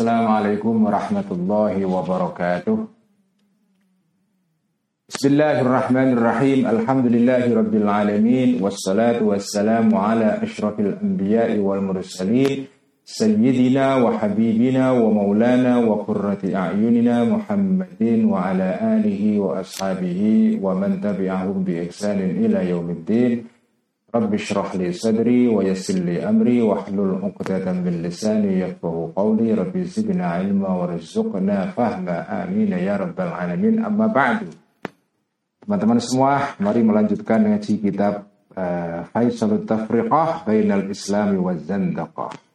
Assalamualaikum warahmatullahi wabarakatuh. Bismillahirrahmanirrahim. Alhamdulillahi rabbil alamin wassalatu wassalamu ala asyrafil anbiya'i wal mursalin sayyidina wa habibina wa maulana wa qurrati a'yunina Muhammadin wa ala alihi wa ashabihi wa man tabi'ahum bi ihsanin ila yaumiddin. Rabbi syrah li sadri wa yassir li amri wa hlul uqdatan min lisani yafqahu qawli Rabbi zidna ilma wa rizqna fahma amin ya rabbal alamin amma ba'du Teman-teman semua mari melanjutkan ngaji kitab uh, Faisalut Tafriqah Bainal Islami wa Zandaqah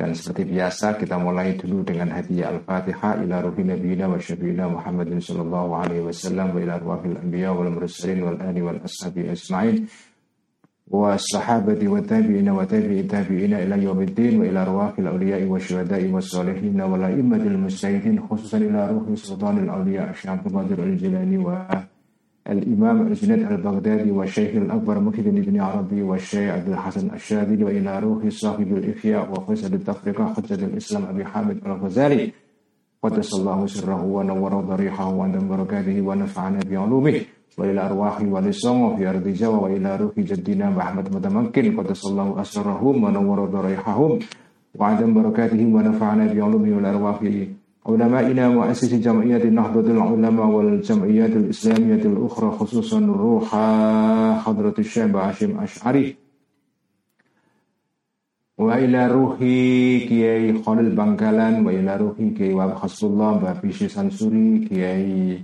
dan seperti biasa kita mulai dulu dengan hadiah Al-Fatihah ila ruhi nabiyina wa syafiina Muhammadin sallallahu alaihi wasallam wa ila arwahil anbiya wal mursalin wal ahli wal ashabi ajma'in. Wa sahabati wa tabi'ina wa tabi'i tabi'ina ila yaumiddin wa ila arwahil awliya'i wa syuhada'i wa salihin wa la immatil mustahidin khususan ila ruhi sultanil awliya Syekh Qadir al-Jilani wa الإمام الجنيد البغدادي والشيخ الأكبر مكي بن عربي والشيخ عبد الحسن الشاذلي وإلى روح صاحب الإحياء وفيصل التفرقة حجة الإسلام أبي حامد الغزالي. قدس الله سره ونور ضريحه وأندم بركاته ونفعنا بعلومه. وإلى أرواح ولسانه في أرض جوا وإلى روح جدنا محمد متمكن قدس الله أسرهم ونور ضريحهم وعدم بركاتهم ونفعنا بعلومه. والأرواح علمائنا مؤسسي جمعية نهضة العلماء والجمعيات الإسلامية الأخرى خصوصا روح حضرة الشيخ عاشم أشعري. وإلى روحي كي خالد بنكالان وإلى روحي كي واب حسب الله بابيشي سانسوري كي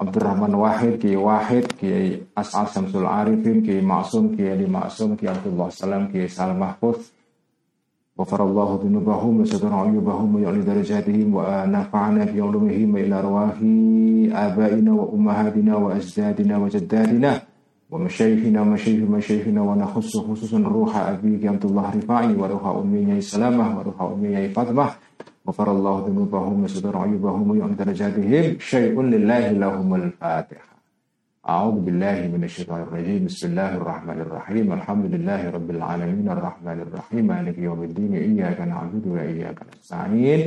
عبد الرحمن واحد كي واحد كي أسعد شمس العارفين كي معصوم كياي معصوم كي عبد الله السلام كي سالم محفوظ. غفر الله ذنوبهم وستر عيوبهم ويعلي درجاتهم ونفعنا في علومهم إلى أرواح آبائنا وأمهاتنا وأجدادنا وجداتنا ومشايخنا ومشايخ مشايخنا ونخص خصوصا روح أبيك عبد الله رفاعي وروح أمي سلامة وروح أمي فاطمة. غفر الله ذنوبهم وستر عيوبهم ويعلي درجاتهم. شيء لله لهم الفاتحة. أعوذ بالله من الشيطان الرجيم. بسم الله الرحمن الرحيم. الحمد لله رب العالمين. الرحمن الرحيم. مالك يوم الدين. إياك نعبد وإياك نستعين.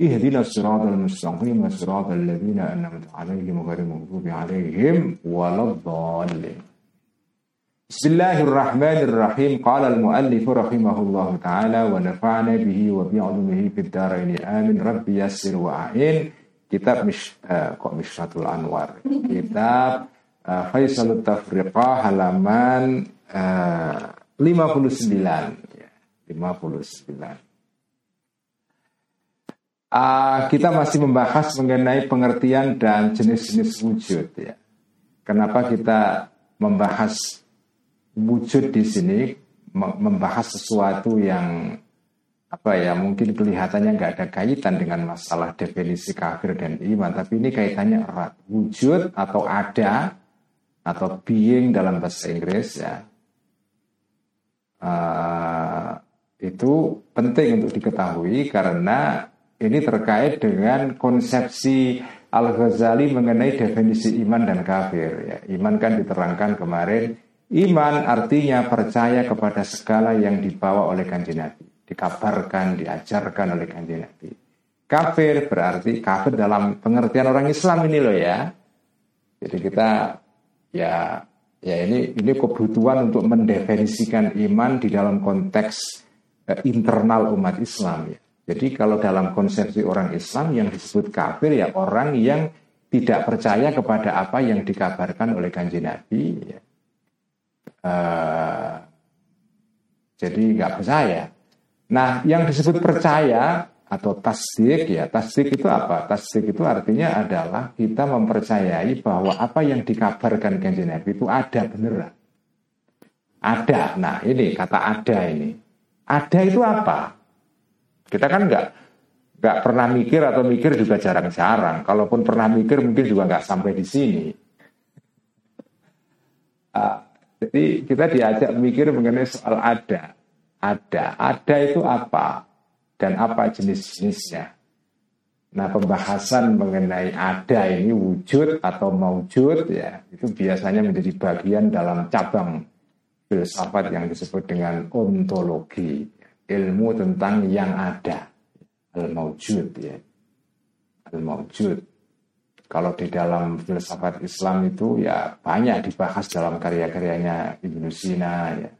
اهدنا الصراط المستقيم. صراط الذين أنعمت عليهم غير المغضوب عليهم ولا الضالين. بسم الله الرحمن الرحيم. قال المؤلف رحمه الله تعالى ونفعنا به وبعلمه في الدارين. آمين. رب يسر وأعين. kitab مش kok Mishratul Anwar kitab uh, Faisalut Tafriqah halaman uh, 59 ya, 59 Uh, kita masih membahas mengenai pengertian dan jenis-jenis wujud ya. Kenapa kita membahas wujud di sini, membahas sesuatu yang apa ya mungkin kelihatannya nggak ada kaitan dengan masalah definisi kafir dan iman, tapi ini kaitannya erat. Wujud atau ada atau being dalam bahasa Inggris ya. Uh, itu penting untuk diketahui karena ini terkait dengan konsepsi Al Ghazali mengenai definisi iman dan kafir ya. Iman kan diterangkan kemarin. Iman artinya percaya kepada segala yang dibawa oleh kanjeng Nabi dikabarkan diajarkan oleh kanjeng Nabi. Kafir berarti kafir dalam pengertian orang Islam ini loh ya. Jadi kita ya ya ini ini kebutuhan untuk mendefinisikan iman di dalam konteks eh, internal umat Islam ya. Jadi kalau dalam konsepsi orang Islam yang disebut kafir ya orang yang tidak percaya kepada apa yang dikabarkan oleh kanji Nabi ya. Uh, jadi nggak percaya. Nah, yang disebut percaya atau tasdik ya. Tasdik itu apa? tasdik itu artinya adalah kita mempercayai bahwa apa yang dikabarkan kanjeng Nabi itu ada beneran ada. Nah ini kata ada ini. Ada itu apa? kita kan nggak nggak pernah mikir atau mikir juga jarang-jarang. Kalaupun pernah mikir mungkin juga nggak sampai di sini. Uh, jadi kita diajak mikir mengenai soal ada. Ada. Ada itu apa dan apa jenis-jenisnya. Nah pembahasan mengenai ada ini wujud atau maujud ya itu biasanya menjadi bagian dalam cabang filsafat yang disebut dengan ontologi ilmu tentang yang ada al-mawjud ya. Al-mawjud. Kalau di dalam filsafat Islam itu ya banyak dibahas dalam karya-karyanya Ibnu Sina ya.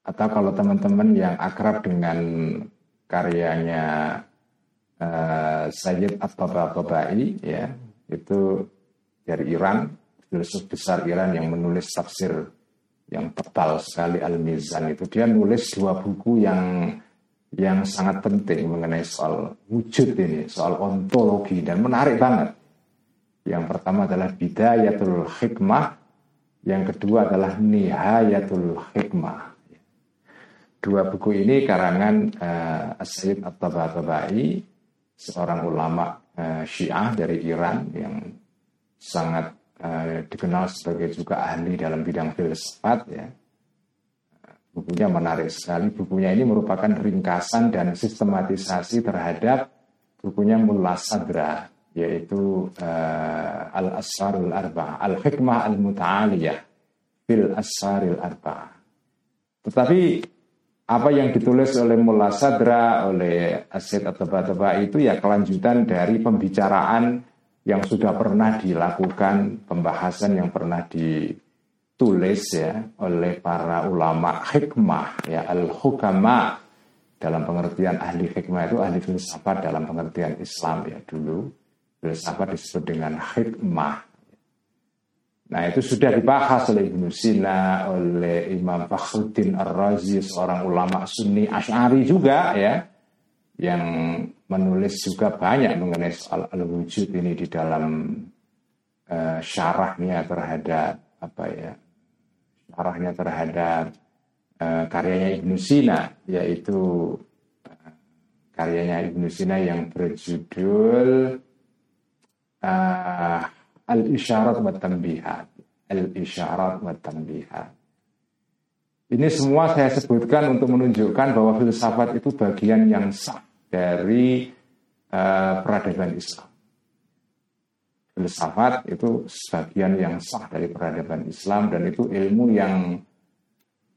Atau kalau teman-teman yang akrab dengan karyanya uh, Sayyid At-Tabatabai ya, itu dari Iran, filsuf besar Iran yang menulis tafsir yang tebal sekali Al-Mizan itu dia nulis dua buku yang yang sangat penting mengenai soal wujud ini, soal ontologi dan menarik banget. Yang pertama adalah Bidayatul Hikmah, yang kedua adalah Nihayatul Hikmah. Dua buku ini karangan uh, Sayyid At-Tabatabai, seorang ulama uh, Syiah dari Iran yang sangat uh, dikenal sebagai juga ahli dalam bidang filsafat ya Bukunya menarik sekali. Bukunya ini merupakan ringkasan dan sistematisasi terhadap bukunya Mullah Sadra, yaitu uh, Al-Asarul Arba, Al-Hikmah Al-Muta'aliyah, Fil Asaril Arba. Tetapi apa yang ditulis oleh Mullah Sadra, oleh Asyid atau Taba itu ya kelanjutan dari pembicaraan yang sudah pernah dilakukan, pembahasan yang pernah di ditulis ya oleh para ulama hikmah ya al hukama dalam pengertian ahli hikmah itu ahli filsafat dalam pengertian Islam ya dulu. Filsafat disebut dengan hikmah Nah itu sudah dibahas oleh Ibnu Sina, oleh Imam Fakhruddin Ar-Razi, seorang ulama Sunni Ash'ari juga ya, yang menulis juga banyak mengenai soal al-wujud ini di dalam uh, syarahnya terhadap apa ya arahnya terhadap uh, karyanya Ibnu Sina yaitu uh, karyanya Ibnu Sina yang berjudul uh, Al-Isyarat wa Tambihat Al-Isyarat wa Tambihat ini semua saya sebutkan untuk menunjukkan bahwa filsafat itu bagian yang sah dari uh, peradaban Islam filsafat itu sebagian yang sah dari peradaban Islam dan itu ilmu yang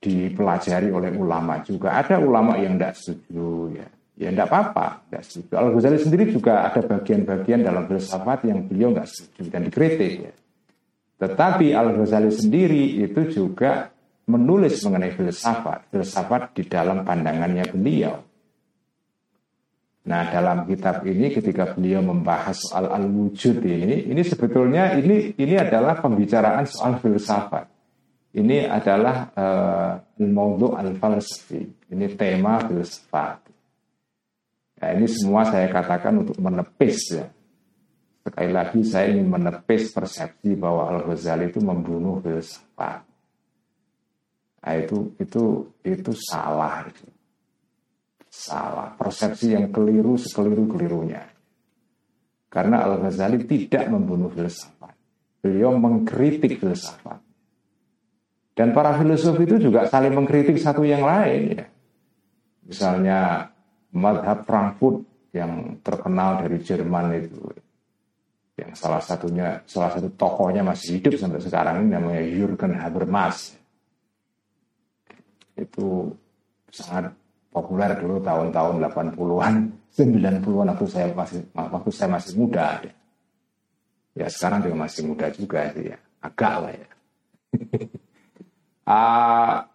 dipelajari oleh ulama juga. Ada ulama yang tidak setuju ya. Ya tidak apa-apa, tidak setuju. Al-Ghazali sendiri juga ada bagian-bagian dalam filsafat yang beliau nggak setuju dan dikritik ya. Tetapi Al-Ghazali sendiri itu juga menulis mengenai filsafat, filsafat di dalam pandangannya beliau. Nah dalam kitab ini ketika beliau membahas soal al-wujud ini, ini sebetulnya ini ini adalah pembicaraan soal filsafat. Ini adalah uh, al al-falsafi. Ini tema filsafat. Nah, ini semua saya katakan untuk menepis ya. Sekali lagi saya ingin menepis persepsi bahwa Al-Ghazali itu membunuh filsafat. Nah, itu itu itu salah itu salah, persepsi yang keliru sekeliru-kelirunya. Karena Al-Ghazali tidak membunuh filsafat. Beliau mengkritik filsafat. Dan para filosof itu juga saling mengkritik satu yang lain ya. Misalnya madhab Frankfurt yang terkenal dari Jerman itu yang salah satunya salah satu tokohnya masih hidup sampai sekarang ini namanya Jürgen Habermas itu sangat populer dulu tahun-tahun 80-an, 90-an waktu saya masih waktu saya masih muda. Ya, sekarang juga masih muda juga ya, agak lah ya.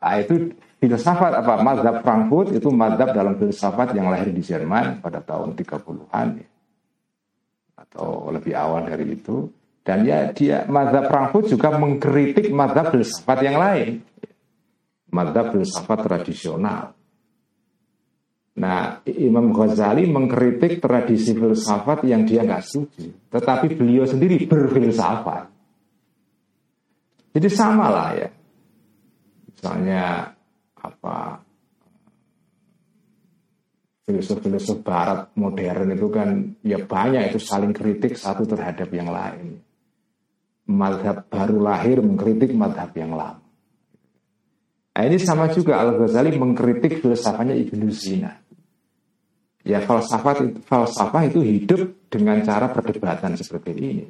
ah, itu filsafat apa mazhab Frankfurt itu mazhab dalam filsafat yang lahir di Jerman pada tahun 30-an ya. atau lebih awal dari itu dan ya dia mazhab Frankfurt juga mengkritik mazhab filsafat yang lain mazhab filsafat tradisional Nah, Imam Ghazali mengkritik tradisi filsafat yang dia nggak setuju, tetapi beliau sendiri berfilsafat. Jadi sama lah ya. Misalnya apa filsuf-filsuf barat modern itu kan ya banyak itu saling kritik satu terhadap yang lain. Madhab baru lahir mengkritik madhab yang lama. Nah, ini sama juga Al-Ghazali mengkritik filsafatnya Ibnu Sina. Ya falsafat falsafah itu hidup dengan cara perdebatan seperti ini.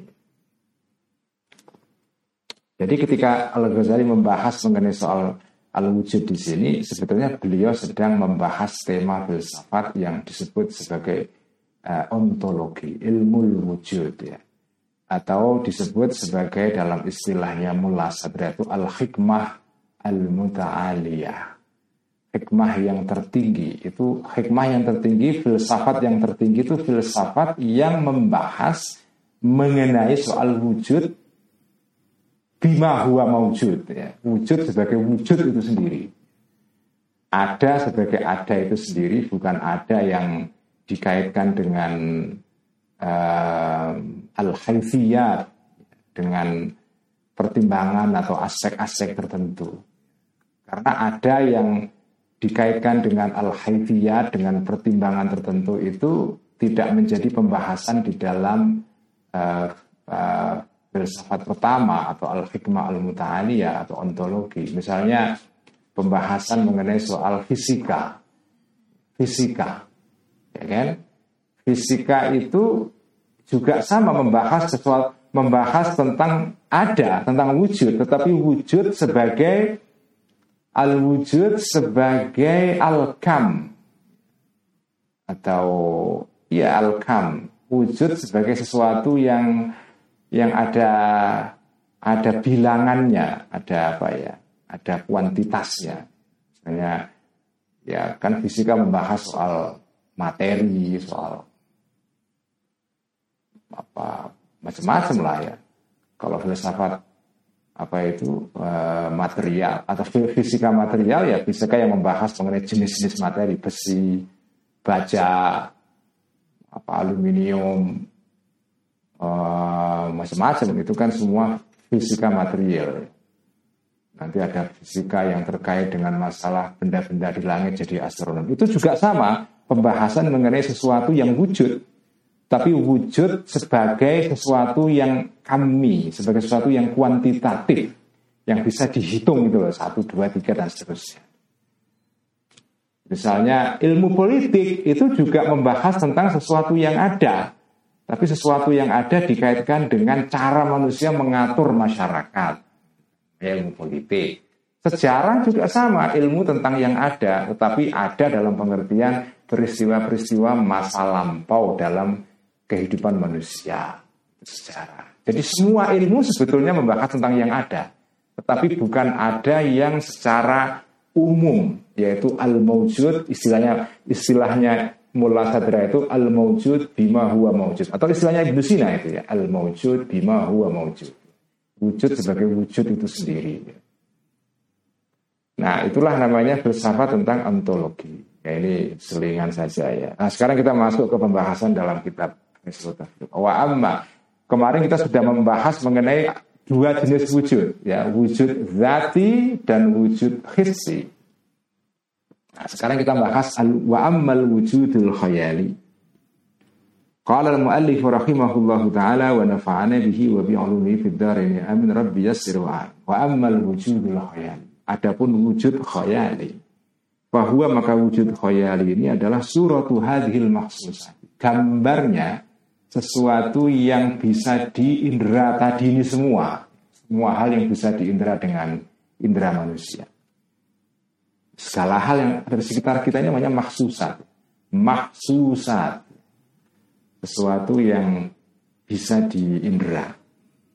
Jadi ketika Al-Ghazali membahas mengenai soal al-wujud di sini sebetulnya beliau sedang membahas tema filsafat yang disebut sebagai uh, ontologi, ilmu wujud ya. Atau disebut sebagai dalam istilahnya Mullah Sadra itu al-hikmah al-muta'aliyah. Hikmah yang tertinggi itu hikmah yang tertinggi, filsafat yang tertinggi itu filsafat yang membahas mengenai soal wujud bima huwa maujud ya. Wujud sebagai wujud itu sendiri. Ada sebagai ada itu sendiri bukan ada yang dikaitkan dengan uh, al-haifiyat dengan pertimbangan atau aspek-aspek tertentu. Karena ada yang dikaitkan dengan al-haifiyat dengan pertimbangan tertentu itu tidak menjadi pembahasan di dalam uh, uh, filsafat pertama atau al-hikmah al-muta'aliyah atau ontologi. Misalnya pembahasan mengenai soal fisika. Fisika. Ya kan? Fisika itu juga sama membahas sesuatu membahas tentang ada, tentang wujud, tetapi wujud sebagai al-wujud sebagai al-kam atau ya al-kam, wujud sebagai sesuatu yang yang ada ada bilangannya, ada apa ya, ada kuantitasnya. Misalnya ya kan fisika membahas soal materi, soal apa macam-macam lah ya. Kalau filsafat apa itu uh, material atau fisika material ya fisika yang membahas mengenai jenis-jenis materi besi, baja, apa aluminium, uh, macam-macam itu kan semua fisika material. Nanti ada fisika yang terkait dengan masalah benda-benda di langit jadi astronom. Itu juga sama pembahasan mengenai sesuatu yang wujud. Tapi wujud sebagai sesuatu yang kami, sebagai sesuatu yang kuantitatif. Yang bisa dihitung itu loh, satu, dua, tiga, dan seterusnya. Misalnya ilmu politik itu juga membahas tentang sesuatu yang ada tapi sesuatu yang ada dikaitkan dengan cara manusia mengatur masyarakat. Ilmu politik. Sejarah juga sama, ilmu tentang yang ada, tetapi ada dalam pengertian peristiwa-peristiwa masa lampau dalam kehidupan manusia. Sejarah. Jadi semua ilmu sebetulnya membahas tentang yang ada, tetapi bukan ada yang secara umum, yaitu al-mawjud, istilahnya istilahnya Mullah Sadra itu al maujud bima huwa maujud atau istilahnya Ibnu Sina itu ya. Al maujud bima huwa maujud wujud sebagai wujud itu sendiri. Nah itulah namanya filsafat tentang ontologi. Ya ini selingan saja ya. Nah sekarang kita masuk ke pembahasan dalam kitab wa amma. Kemarin kita sudah membahas mengenai dua jenis wujud ya. Wujud zati dan wujud hissi sekarang kita bahas wa ammal wujudul khayali. Qala al-muallif rahimahullahu taala wa nafa'ana bihi wa bi fid dharain amin rabbi yassir wa wa ammal wujudul khayali. Adapun wujud khayali bahwa maka wujud khayali ini adalah suratu hadhil maksusah. Gambarnya sesuatu yang bisa diindra tadi ini semua. Semua hal yang bisa diindra dengan indera manusia segala hal yang ada di sekitar kita ini namanya maksusat. Maksusat. Sesuatu yang bisa diindra.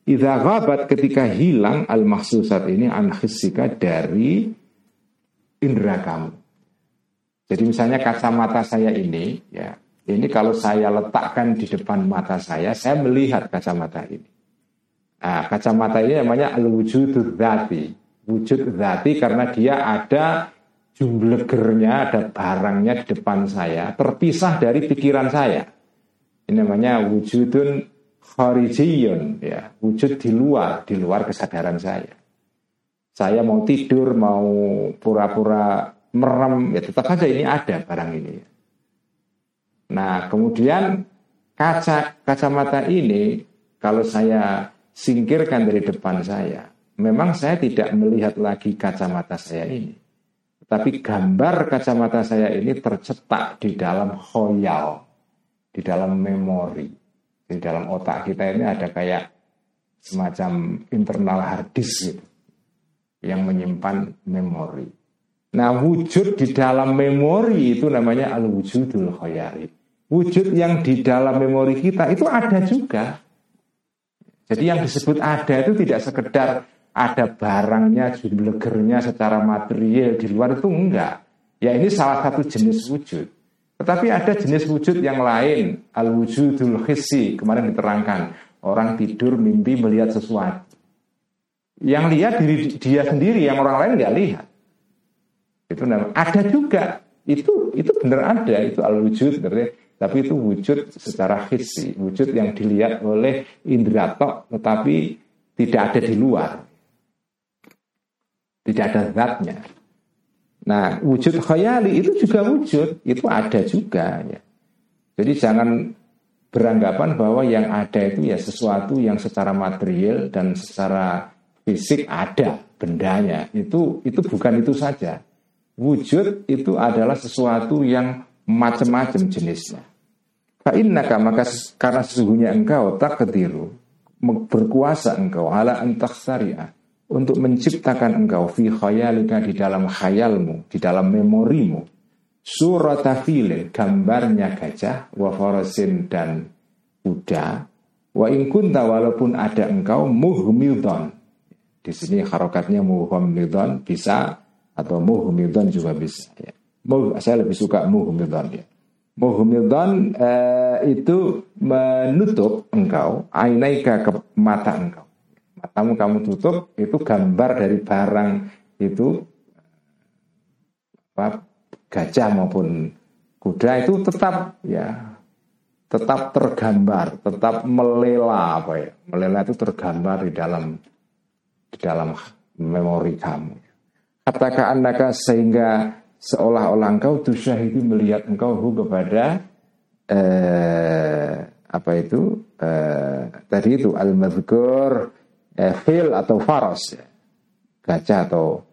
Idza ghabat ketika hilang al maksusat ini an dari indera kamu. Jadi misalnya kacamata saya ini ya, ini kalau saya letakkan di depan mata saya, saya melihat kacamata ini. Nah, kacamata ini namanya al-wujud dzati. Wujud dzati karena dia ada jumblegernya, ada barangnya di depan saya, terpisah dari pikiran saya. Ini namanya wujudun kharijiyun, ya, wujud di luar, di luar kesadaran saya. Saya mau tidur, mau pura-pura merem, ya tetap saja ini ada barang ini. Nah, kemudian kaca kacamata ini kalau saya singkirkan dari depan saya, memang saya tidak melihat lagi kacamata saya ini tapi gambar kacamata saya ini tercetak di dalam khoyal, di dalam memori. Di dalam otak kita ini ada kayak semacam internal hard disk gitu. yang menyimpan memori. Nah wujud di dalam memori itu namanya al-wujudul khayali. Wujud yang di dalam memori kita itu ada juga. Jadi yang disebut ada itu tidak sekedar ada barangnya, jumlegernya secara material di luar itu enggak. Ya ini salah satu jenis wujud. Tetapi ada jenis wujud yang lain, al-wujudul hissi, kemarin diterangkan. Orang tidur mimpi melihat sesuatu. Yang lihat diri dia sendiri, yang orang lain nggak lihat. Itu namanya ada juga. Itu itu benar ada, itu al-wujud Tapi itu wujud secara hissi, wujud yang dilihat oleh indra tok, tetapi tidak ada di luar. Tidak ada zatnya. Nah, wujud khayali itu juga wujud, itu ada juga ya. Jadi jangan beranggapan bahwa yang ada itu ya sesuatu yang secara material dan secara fisik ada bendanya. Itu itu bukan itu saja. Wujud itu adalah sesuatu yang macam-macam jenisnya. Fa'innaka maka karena sesungguhnya engkau tak ketiru berkuasa engkau ala antaksariah untuk menciptakan engkau fi khayalika di dalam khayalmu, di dalam memorimu. Surat filin, gambarnya gajah, wa farasin dan kuda. Wa ingkunta walaupun ada engkau muhmidon. Di sini harokatnya muhmidon bisa atau muhmidon juga bisa ya. Saya lebih suka muhmidon ya. Muhmidon eh, itu menutup engkau ainaika ke mata engkau. Matamu kamu tutup itu gambar dari barang itu apa, gajah maupun kuda itu tetap ya tetap tergambar, tetap melela apa ya? Melela itu tergambar di dalam di dalam memori kamu. Katakan anda sehingga seolah-olah engkau itu melihat engkau hu kepada eh, apa itu eh, tadi itu al madhkur eh, atau faros ya. gajah atau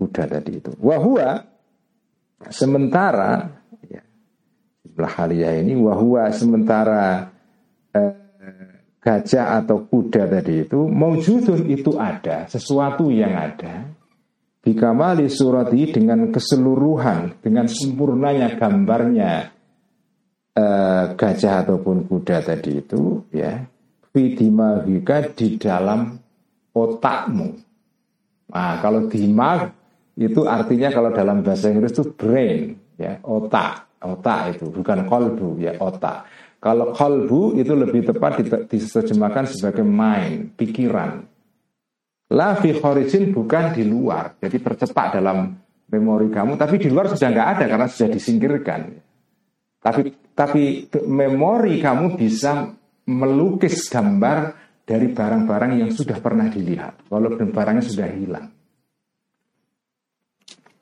kuda tadi itu wahua sementara ya, sebelah halia ini wahua sementara eh, gajah atau kuda tadi itu maujudun itu ada sesuatu yang ada Bikamali surati dengan keseluruhan, dengan sempurnanya gambarnya eh, gajah ataupun kuda tadi itu, ya, fidimahika di dalam otakmu. Nah, kalau dimag itu artinya kalau dalam bahasa Inggris itu brain, ya, otak, otak itu bukan kolbu, ya, otak. Kalau kolbu itu lebih tepat diterjemahkan sebagai mind, pikiran. La fi khorijin bukan di luar. Jadi tercetak dalam memori kamu, tapi di luar sudah nggak ada karena sudah disingkirkan. Tapi tapi memori kamu bisa melukis gambar dari barang-barang yang sudah pernah dilihat, walaupun barangnya sudah hilang.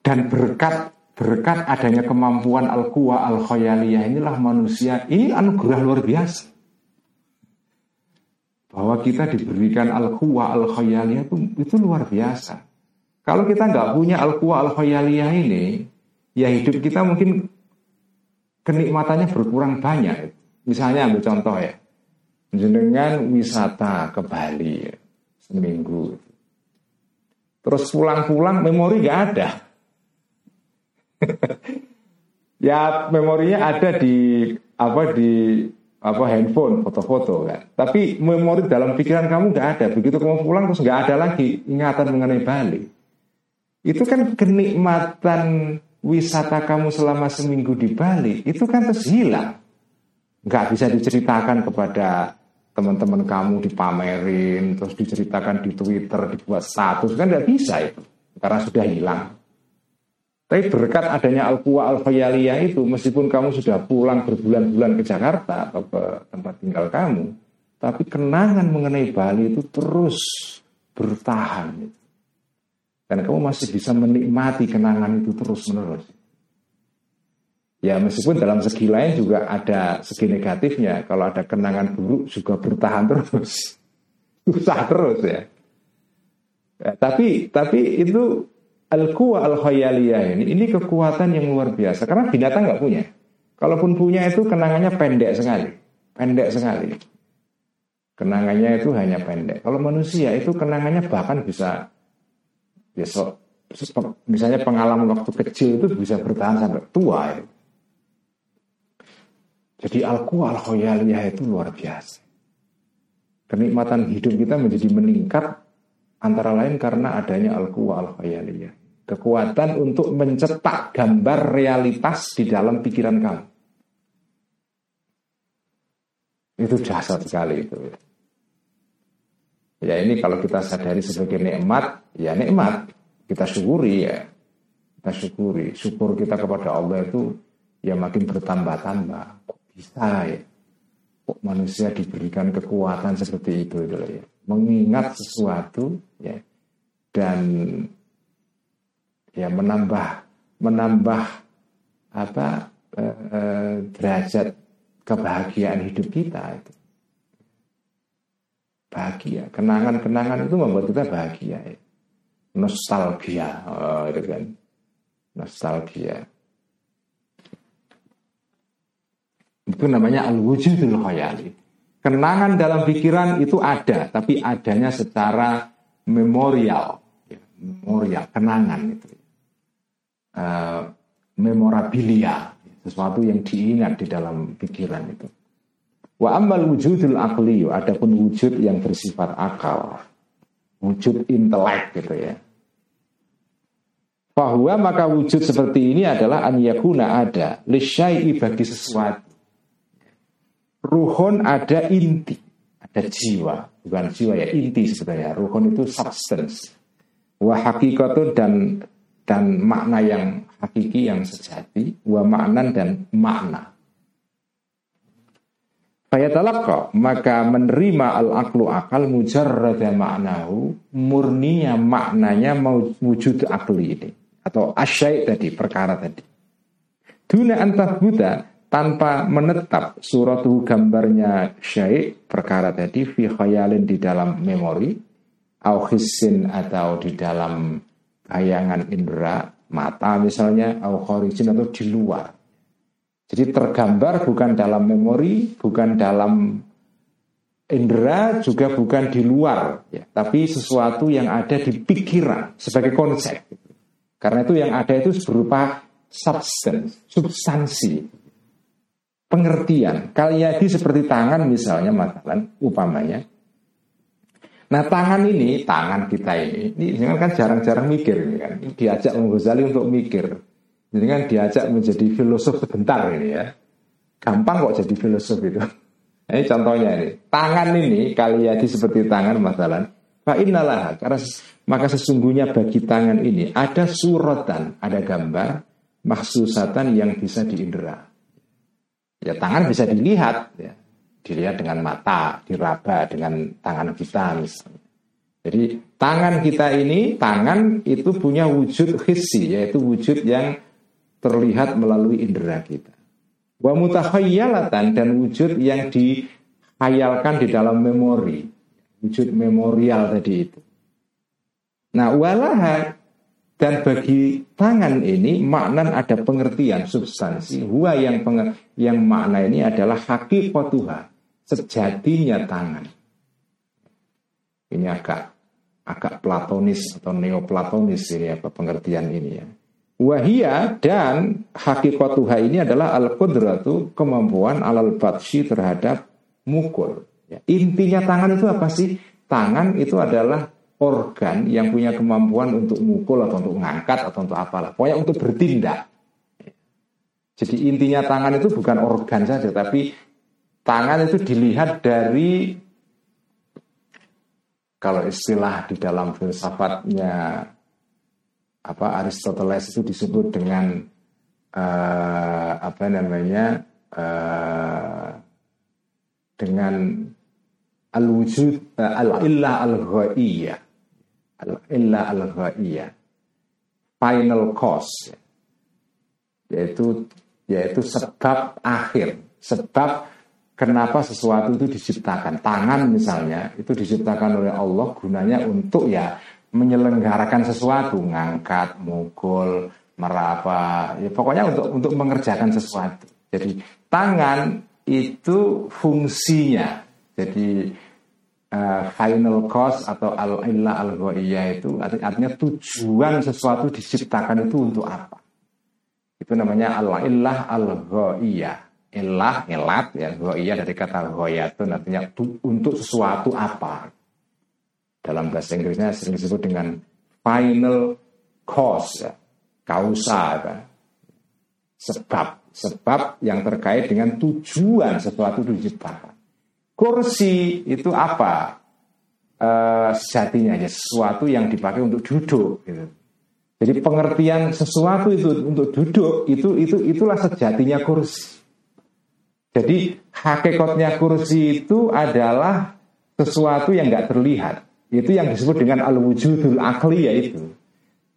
Dan berkat berkat adanya kemampuan al-quwa al-khayaliyah inilah manusia ini anugerah luar biasa bahwa kita diberikan al-quwa al-khayaliyah itu, itu luar biasa. Kalau kita nggak punya al-quwa al-khayaliyah ini, ya hidup kita mungkin kenikmatannya berkurang banyak. Misalnya ambil contoh ya, jenengan wisata ke Bali seminggu, terus pulang-pulang memori nggak ada. ya memorinya ada di apa di apa handphone, foto-foto kan. Tapi memori dalam pikiran kamu nggak ada. Begitu kamu pulang terus nggak ada lagi ingatan mengenai Bali. Itu kan kenikmatan wisata kamu selama seminggu di Bali itu kan terus hilang. Nggak bisa diceritakan kepada teman-teman kamu dipamerin, terus diceritakan di Twitter, dibuat status kan nggak bisa itu karena sudah hilang. Tapi berkat adanya Al-Quwa Al-Khayaliyah itu, meskipun kamu sudah pulang berbulan-bulan ke Jakarta atau ke tempat tinggal kamu, tapi kenangan mengenai Bali itu terus bertahan. Dan kamu masih bisa menikmati kenangan itu terus-menerus. Ya meskipun dalam segi lain juga ada segi negatifnya. Kalau ada kenangan buruk juga bertahan terus. Susah terus ya. ya tapi tapi itu Al-Quwa al-khayaliyah ini, ini kekuatan yang luar biasa. Karena binatang nggak punya. Kalaupun punya itu kenangannya pendek sekali. Pendek sekali. Kenangannya itu hanya pendek. Kalau manusia itu kenangannya bahkan bisa so, misalnya pengalaman waktu kecil itu bisa bertahan sampai tua. Ya. Jadi al-quwa al-khoyaliyah itu luar biasa. Kenikmatan hidup kita menjadi meningkat antara lain karena adanya al-quwa al-khoyaliyah. Kekuatan untuk mencetak gambar realitas di dalam pikiran kamu. Itu dasar sekali itu. Ya ini kalau kita sadari sebagai nikmat, ya nikmat. Kita syukuri ya. Kita syukuri. Syukur kita kepada Allah itu ya makin bertambah-tambah. Bisa ya? Kok manusia diberikan kekuatan seperti itu ya. Mengingat sesuatu ya dan ya menambah menambah apa eh, eh, derajat kebahagiaan hidup kita itu bahagia kenangan-kenangan itu membuat kita bahagia ya. nostalgia oh, itu kan nostalgia itu namanya al-wujudul khayali kenangan dalam pikiran itu ada tapi adanya secara memorial ya, memorial kenangan itu uh, memorabilia sesuatu yang diingat di dalam pikiran itu. Wa amal wujudul akli, adapun wujud yang bersifat akal, wujud intelek gitu ya. Bahwa maka wujud seperti ini adalah an yakuna ada lisyai'i bagi sesuatu. Ruhon ada inti, ada jiwa, bukan jiwa ya inti sebenarnya. Ruhon itu substance. Wah hakikatun dan dan makna yang hakiki yang sejati wa maknan dan makna. Fayatalaqqa maka menerima al-aqlu akal mujarrada maknahu murninya maknanya wujud akli ini atau asyai tadi perkara tadi. Duna antah buta tanpa menetap suratu gambarnya syai perkara tadi fi khayalin di dalam memori au atau di dalam bayangan indera mata misalnya au atau di luar. Jadi tergambar bukan dalam memori, bukan dalam indera, juga bukan di luar, ya, tapi sesuatu yang ada di pikiran sebagai konsep. Karena itu yang ada itu berupa substance, substansi, pengertian. Kalian seperti tangan misalnya, matalan, upamanya, Nah tangan ini, tangan kita ini, ini kan jarang-jarang mikir ini kan. Diajak Ghazali untuk mikir. Jadi kan diajak menjadi filosof sebentar ini ya. Gampang kok jadi filosof itu. Nah, ini contohnya ini. Tangan ini kali jadi seperti tangan masalah. Pak Inalah, karena maka sesungguhnya bagi tangan ini ada suratan, ada gambar maksusatan yang bisa diindera. Ya tangan bisa dilihat, ya dilihat dengan mata, diraba dengan tangan kita misalnya. Jadi tangan kita ini, tangan itu punya wujud hissi, yaitu wujud yang terlihat melalui indera kita. Wa mutahayyalatan dan wujud yang dihayalkan di dalam memori, wujud memorial tadi itu. Nah, walaha dan bagi tangan ini makna ada pengertian substansi. Huwa yang penger, yang makna ini adalah hakikatuha, sejatinya tangan. Ini agak agak platonis atau neoplatonis ini apa pengertian ini ya. Wahia dan hakikatuha ini adalah al-qudratu kemampuan alal batsi terhadap mukul. Ya, intinya tangan itu apa sih? Tangan itu adalah organ yang punya kemampuan untuk mukul atau untuk ngangkat atau untuk apalah. Pokoknya untuk bertindak. Jadi intinya tangan itu bukan organ saja, tapi tangan itu dilihat dari kalau istilah di dalam filsafatnya apa Aristoteles itu disebut dengan uh, apa namanya uh, dengan al-wujud uh, al-illah al-ghaiyah illa al final cause yaitu yaitu sebab akhir. Sebab kenapa sesuatu itu diciptakan. Tangan misalnya itu diciptakan oleh Allah gunanya untuk ya menyelenggarakan sesuatu. Ngangkat mukul meraba ya pokoknya untuk untuk mengerjakan sesuatu. Jadi tangan itu fungsinya. Jadi uh, final cause atau al illah al itu artinya tujuan sesuatu diciptakan itu untuk apa? Itu namanya al illah al Ilah, ilat ya, ghaiyah dari kata ghoyatun artinya untuk sesuatu apa. Dalam bahasa Inggrisnya sering disebut dengan final cause ya, kausa ya. Sebab, sebab yang terkait dengan tujuan sesuatu diciptakan. Kursi itu apa? Uh, sejatinya ya sesuatu yang dipakai untuk duduk gitu. Jadi pengertian sesuatu itu untuk duduk itu itu itulah sejatinya kursi. Jadi hakikatnya kursi itu adalah sesuatu yang nggak terlihat. Itu yang disebut dengan al-wujudul akli yaitu.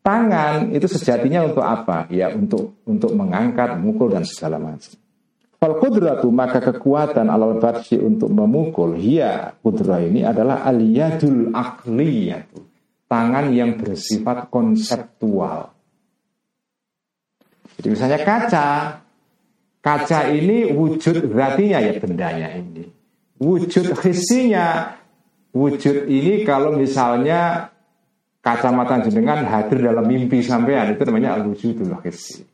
Tangan itu sejatinya untuk apa? Ya untuk untuk mengangkat, memukul dan segala macam. Fal kudratu maka kekuatan alal batsi untuk memukul Hia kudra ini adalah aliyadul yaitu Tangan yang bersifat konseptual. Jadi misalnya kaca Kaca ini wujud zatinya ya bendanya ini. Wujud hisinya Wujud ini kalau misalnya kacamata jenengan hadir dalam mimpi sampean itu namanya al-wujudul hisi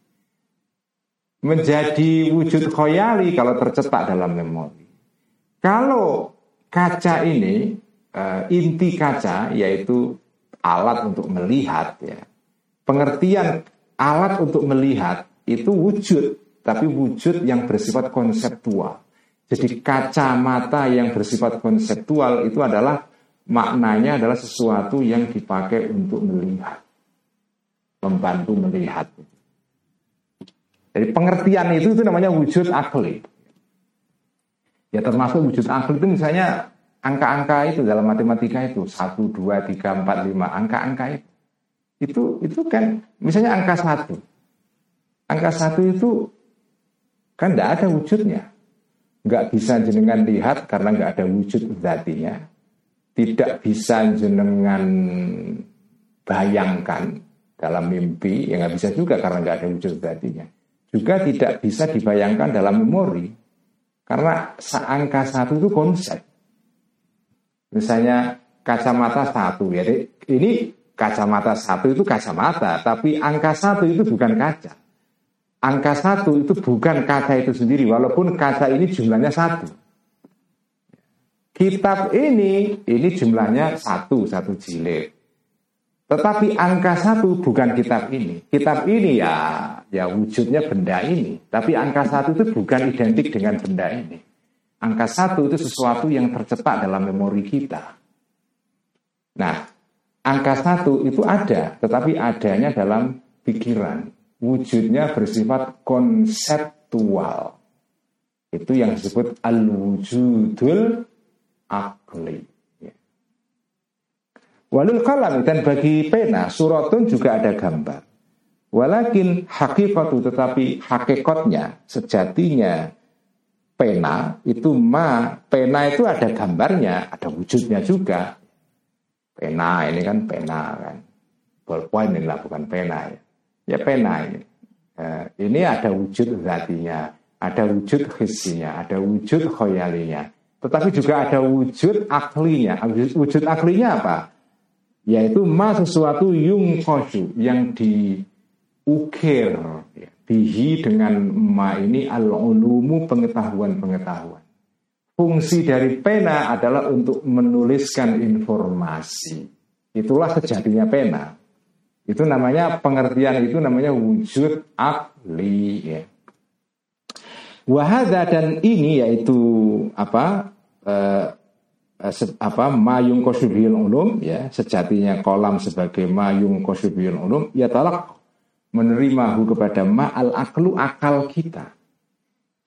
menjadi wujud khoyali kalau tercetak dalam memori. Kalau kaca ini uh, inti kaca yaitu alat untuk melihat ya. Pengertian alat untuk melihat itu wujud tapi wujud yang bersifat konseptual. Jadi kacamata yang bersifat konseptual itu adalah maknanya adalah sesuatu yang dipakai untuk melihat. Membantu melihat. Jadi pengertian itu itu namanya wujud akli. Ya termasuk wujud akli itu misalnya angka-angka itu dalam matematika itu satu dua tiga empat lima angka-angka itu. Itu itu kan misalnya angka satu. Angka satu itu kan tidak ada wujudnya. Nggak bisa jenengan lihat karena nggak ada wujud zatinya. Tidak bisa jenengan bayangkan dalam mimpi, ya nggak bisa juga karena nggak ada wujud zatinya juga tidak bisa dibayangkan dalam memori karena angka satu itu konsep. Misalnya kacamata satu ya ini kacamata satu itu kacamata tapi angka satu itu bukan kaca. Angka satu itu bukan kaca itu sendiri walaupun kaca ini jumlahnya satu. Kitab ini ini jumlahnya satu satu jilid tetapi angka satu bukan kitab ini. Kitab ini ya ya wujudnya benda ini. Tapi angka satu itu bukan identik dengan benda ini. Angka satu itu sesuatu yang tercetak dalam memori kita. Nah, angka satu itu ada, tetapi adanya dalam pikiran. Wujudnya bersifat konseptual. Itu yang disebut al-wujudul akli. Walul kalam dan bagi pena suratun juga ada gambar. Walakin hakikatu tetapi hakikatnya sejatinya pena itu ma pena itu ada gambarnya ada wujudnya juga. Pena ini kan pena kan. Ballpoint ini lah bukan pena ya. Ya pena ini. Eh, ini ada wujud zatinya ada wujud hisinya ada wujud khoyalinya. Tetapi juga ada wujud aklinya. Wujud aklinya apa yaitu ma sesuatu yung kosu yang diukir bihi dengan ma ini al ulumu pengetahuan-pengetahuan. Fungsi dari pena adalah untuk menuliskan informasi. Itulah sejatinya pena. Itu namanya pengertian itu namanya wujud akli ya. Wahada dan ini yaitu apa Eh, apa mayung kosubiyul ulum ya sejatinya kolam sebagai mayung kosubiyul ulum ya talak menerima hu kepada ma al aklu akal kita.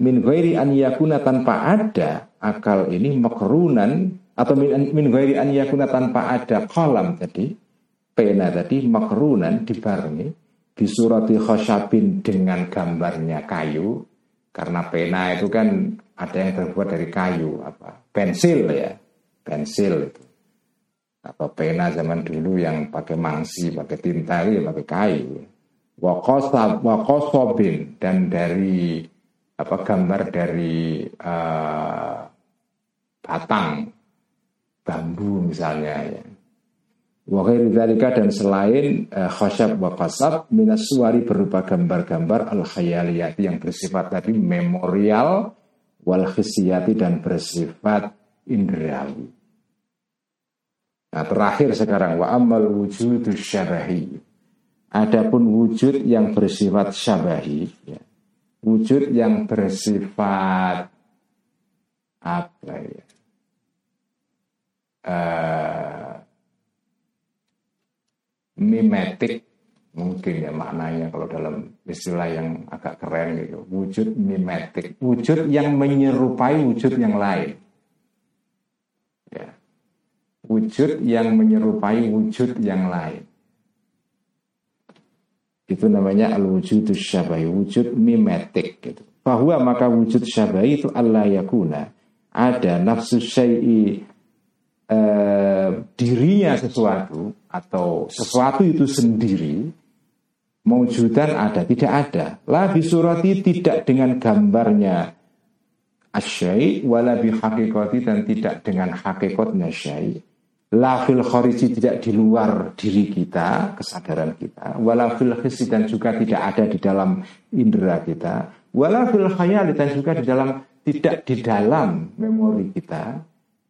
Min ghairi an yakuna tanpa ada akal ini makrunan atau min, min ghairi an yakuna tanpa ada kolam tadi pena tadi makrunan dibarengi disurati khosyabin dengan gambarnya kayu karena pena itu kan ada yang terbuat dari kayu apa pensil ya pensil itu atau pena zaman dulu yang pakai mangsi, pakai tinta ya pakai kayu. Wakosobin dan dari apa gambar dari uh, batang bambu misalnya ya. Wakil dan selain uh, khasyab wa qasab minas suari berupa gambar-gambar al khayaliyati yang bersifat tadi memorial wal khisiyati dan bersifat indrawi. Nah terakhir sekarang wa amal wujud syabahi. Adapun wujud yang bersifat syabahi, ya. wujud yang bersifat apa ya? Uh, mimetik mungkin ya maknanya kalau dalam istilah yang agak keren gitu wujud mimetik wujud yang menyerupai wujud yang lain wujud yang menyerupai wujud yang lain. Itu namanya al wujud syabai wujud mimetik gitu. Bahwa maka wujud syabai itu Allah yakuna. Ada nafsu syai'i eh, dirinya sesuatu atau sesuatu itu sendiri mewujudan ada tidak ada. La bisurati tidak dengan gambarnya asyai wala hakikati dan tidak dengan hakikatnya syai la fil khariji tidak di luar diri kita kesadaran kita. Wala fil khisi dan juga tidak ada di dalam indera kita. Wala fil khayali dan juga di dalam tidak di dalam memori kita.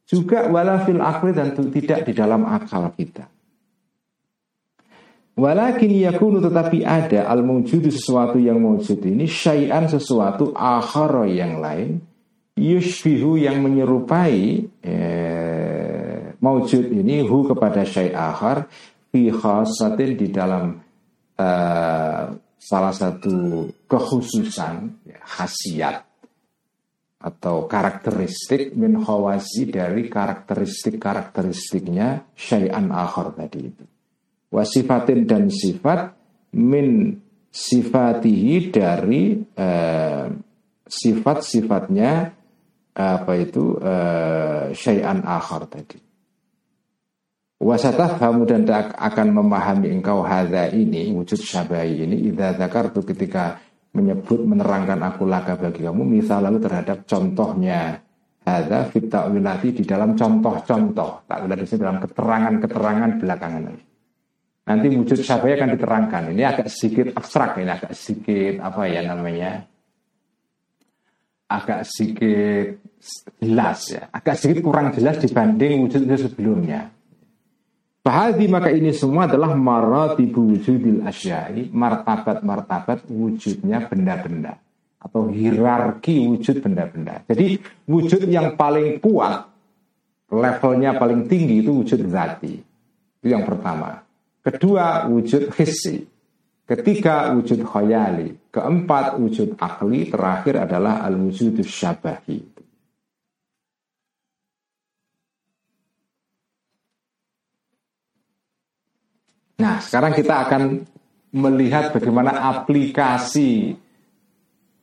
Juga wala fil akli dan tidak di dalam akal kita. Walakin yakunu tetapi ada al mewujudu sesuatu yang mewujud ini syai'an sesuatu akhara yang lain yushbihu yang menyerupai eh, mewujud ini hu kepada syai' akhar fi khasatin di dalam eh, salah satu kekhususan ya, khasiat atau karakteristik min khawasi dari karakteristik-karakteristiknya syai'an akhar tadi itu. Wasifatin dan sifat min sifatihi dari eh, sifat-sifatnya apa itu eh, syai'an akhar tadi. Wasatah kamu dan akan memahami engkau hadza ini wujud syabai ini idza zakartu ketika menyebut menerangkan aku laka bagi kamu misal lalu terhadap contohnya. Ada fit ta'wilati di dalam contoh-contoh. Ta'wilat itu dalam keterangan-keterangan belakangan nanti wujud syabaya akan diterangkan. Ini agak sedikit abstrak ini agak sedikit apa ya namanya? Agak sedikit jelas ya. Agak sedikit kurang jelas dibanding wujud sebelumnya Bahadi maka ini semua adalah maratibu wujudil asyai, martabat-martabat wujudnya benda-benda atau hierarki wujud benda-benda. Jadi wujud yang paling kuat, levelnya paling tinggi itu wujud zati. Itu yang pertama. Kedua wujud hissi. Ketiga wujud khayali. Keempat wujud akli. Terakhir adalah al-wujud syabahi. Nah, sekarang kita akan melihat bagaimana aplikasi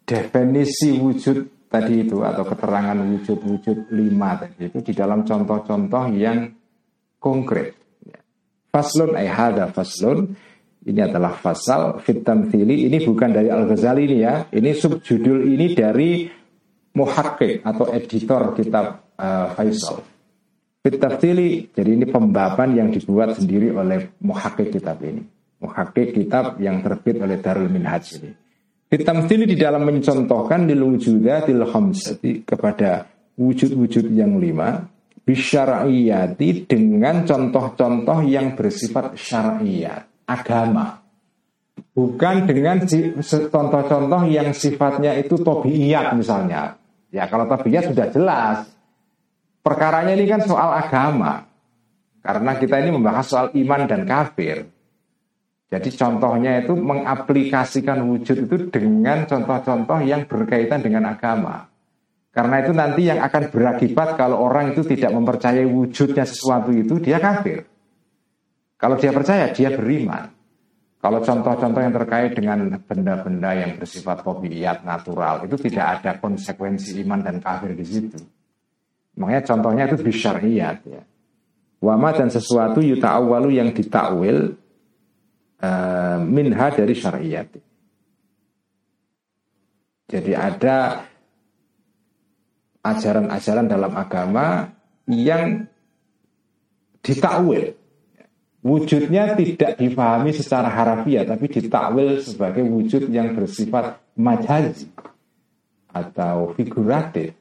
definisi wujud tadi itu atau keterangan wujud-wujud lima tadi itu di dalam contoh-contoh yang konkret. Faslun ayhada faslun. Ini adalah fasal fitam tili ini bukan dari Al Ghazali ini ya. Ini subjudul ini dari muhakkik atau editor kitab uh, Faisal Fitafsili, jadi ini pembahasan yang dibuat sendiri oleh muhakik kitab ini. Muhakik kitab yang terbit oleh Darul Minhaj ini. Fitamsili di dalam mencontohkan di wujudatil khamsati kepada wujud-wujud yang lima bisyara'iyati dengan contoh-contoh yang bersifat syar'iyat, agama. Bukan dengan contoh-contoh yang sifatnya itu tobiiyat misalnya. Ya kalau tobiiyat sudah jelas, Perkaranya ini kan soal agama. Karena kita ini membahas soal iman dan kafir. Jadi contohnya itu mengaplikasikan wujud itu dengan contoh-contoh yang berkaitan dengan agama. Karena itu nanti yang akan berakibat kalau orang itu tidak mempercayai wujudnya sesuatu itu, dia kafir. Kalau dia percaya, dia beriman. Kalau contoh-contoh yang terkait dengan benda-benda yang bersifat hobiat natural, itu tidak ada konsekuensi iman dan kafir di situ. Makanya contohnya itu bisyariyat ya. Wama dan sesuatu yuta awalu yang ditakwil uh, minha dari syariat. Jadi ada ajaran-ajaran dalam agama yang ditakwil. Wujudnya tidak difahami secara harafiah, tapi ditakwil sebagai wujud yang bersifat majazi atau figuratif.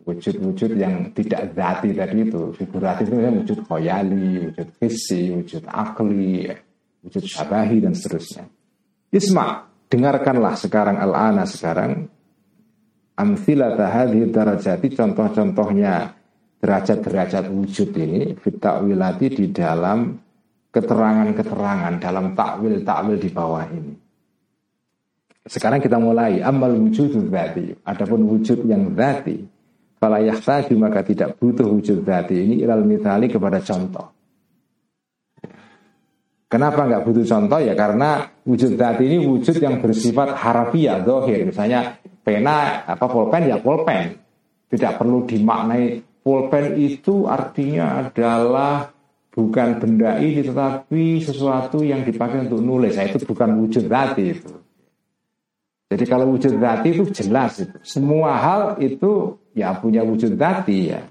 Wujud-wujud yang tidak zati tadi itu, figuratif itu wujud khoyali, wujud visi, wujud akli, wujud syabahi dan seterusnya. Isma, dengarkanlah sekarang al-ana sekarang amthilata hadhi darajati contoh-contohnya derajat-derajat wujud ini fitakwilati di dalam keterangan-keterangan dalam takwil-takwil di bawah ini. Sekarang kita mulai amal wujud dzati. Adapun wujud yang dzati, fala yahtaju maka tidak butuh wujud dzati ini ilal mitali kepada contoh. Kenapa nggak butuh contoh ya karena wujud dzati ini wujud yang bersifat harafiah dohir. Misalnya pena apa pulpen ya pulpen. Tidak perlu dimaknai pulpen itu artinya adalah bukan benda ini tetapi sesuatu yang dipakai untuk nulis. Nah, itu bukan wujud zati itu. Jadi kalau wujud zati itu jelas itu. Semua hal itu ya punya wujud zati ya.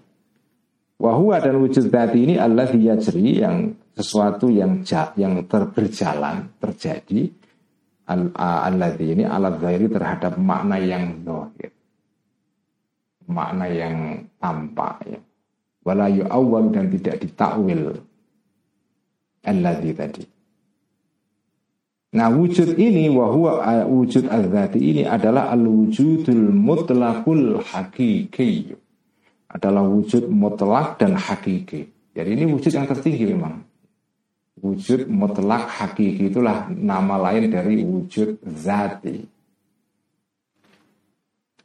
Wahua dan wujud zati ini Allah yajri yang sesuatu yang yang terberjalan terjadi Allah ini alat zahiri terhadap makna yang zahir makna yang tampak ya. Wala awal dan tidak ditakwil alladzi tadi. Nah wujud ini wahwa wujud al-dhati ini adalah al-wujudul mutlakul hakiki adalah wujud mutlak dan hakiki. Jadi ini wujud yang tertinggi memang. Wujud mutlak hakiki itulah nama lain dari wujud zati.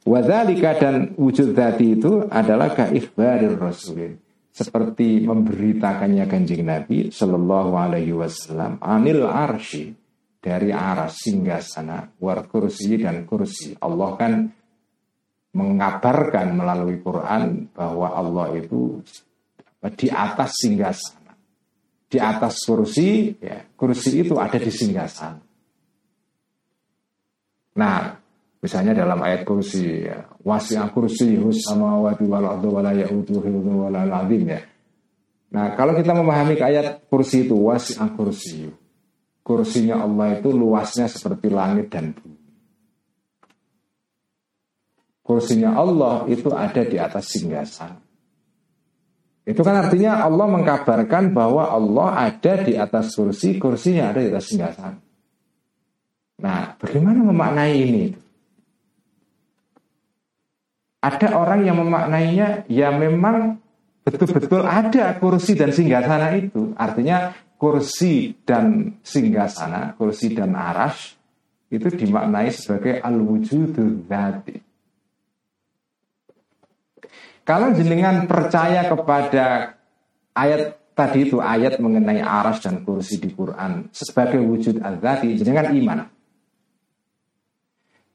Wadhalika dan wujud dati itu adalah kaikhbarir rasulin. Seperti memberitakannya kanjeng Nabi Shallallahu Alaihi Wasallam anil arshi dari arah singgah sana war kursi dan kursi. Allah kan mengabarkan melalui Quran bahwa Allah itu di atas singgah sana. Di atas kursi, ya, kursi itu ada di singgah sana. Nah, Misalnya dalam ayat kursi, ya, wasi'a kursi samawati wal ardu wa la ya'uduhu wa ya. Nah, kalau kita memahami ayat kursi itu wasi'a kursi. Kursinya Allah itu luasnya seperti langit dan bumi. Kursinya Allah itu ada di atas singgasana. Itu kan artinya Allah mengkabarkan bahwa Allah ada di atas kursi, kursinya ada di atas singgasana. Nah, bagaimana memaknai ini? Ada orang yang memaknainya ya memang betul-betul ada kursi dan singgasana itu. Artinya kursi dan singgasana, kursi dan arash itu dimaknai sebagai al-wujudu dzati. Kalau jenengan percaya kepada ayat tadi itu ayat mengenai aras dan kursi di Quran sebagai wujud al-dzati, jenengan iman.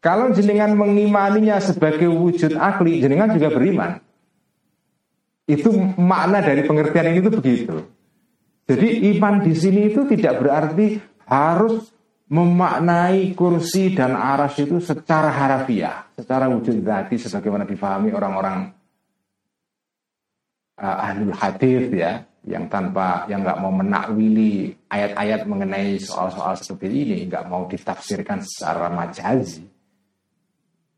Kalau jenengan mengimaninya sebagai wujud akli, jenengan juga beriman. Itu makna dari pengertian ini itu begitu. Jadi iman di sini itu tidak berarti harus memaknai kursi dan aras itu secara harafiah, secara wujud zati sebagaimana difahami orang-orang uh, ahlul hadis ya, yang tanpa yang nggak mau menakwili ayat-ayat mengenai soal-soal seperti ini, nggak mau ditafsirkan secara majazi.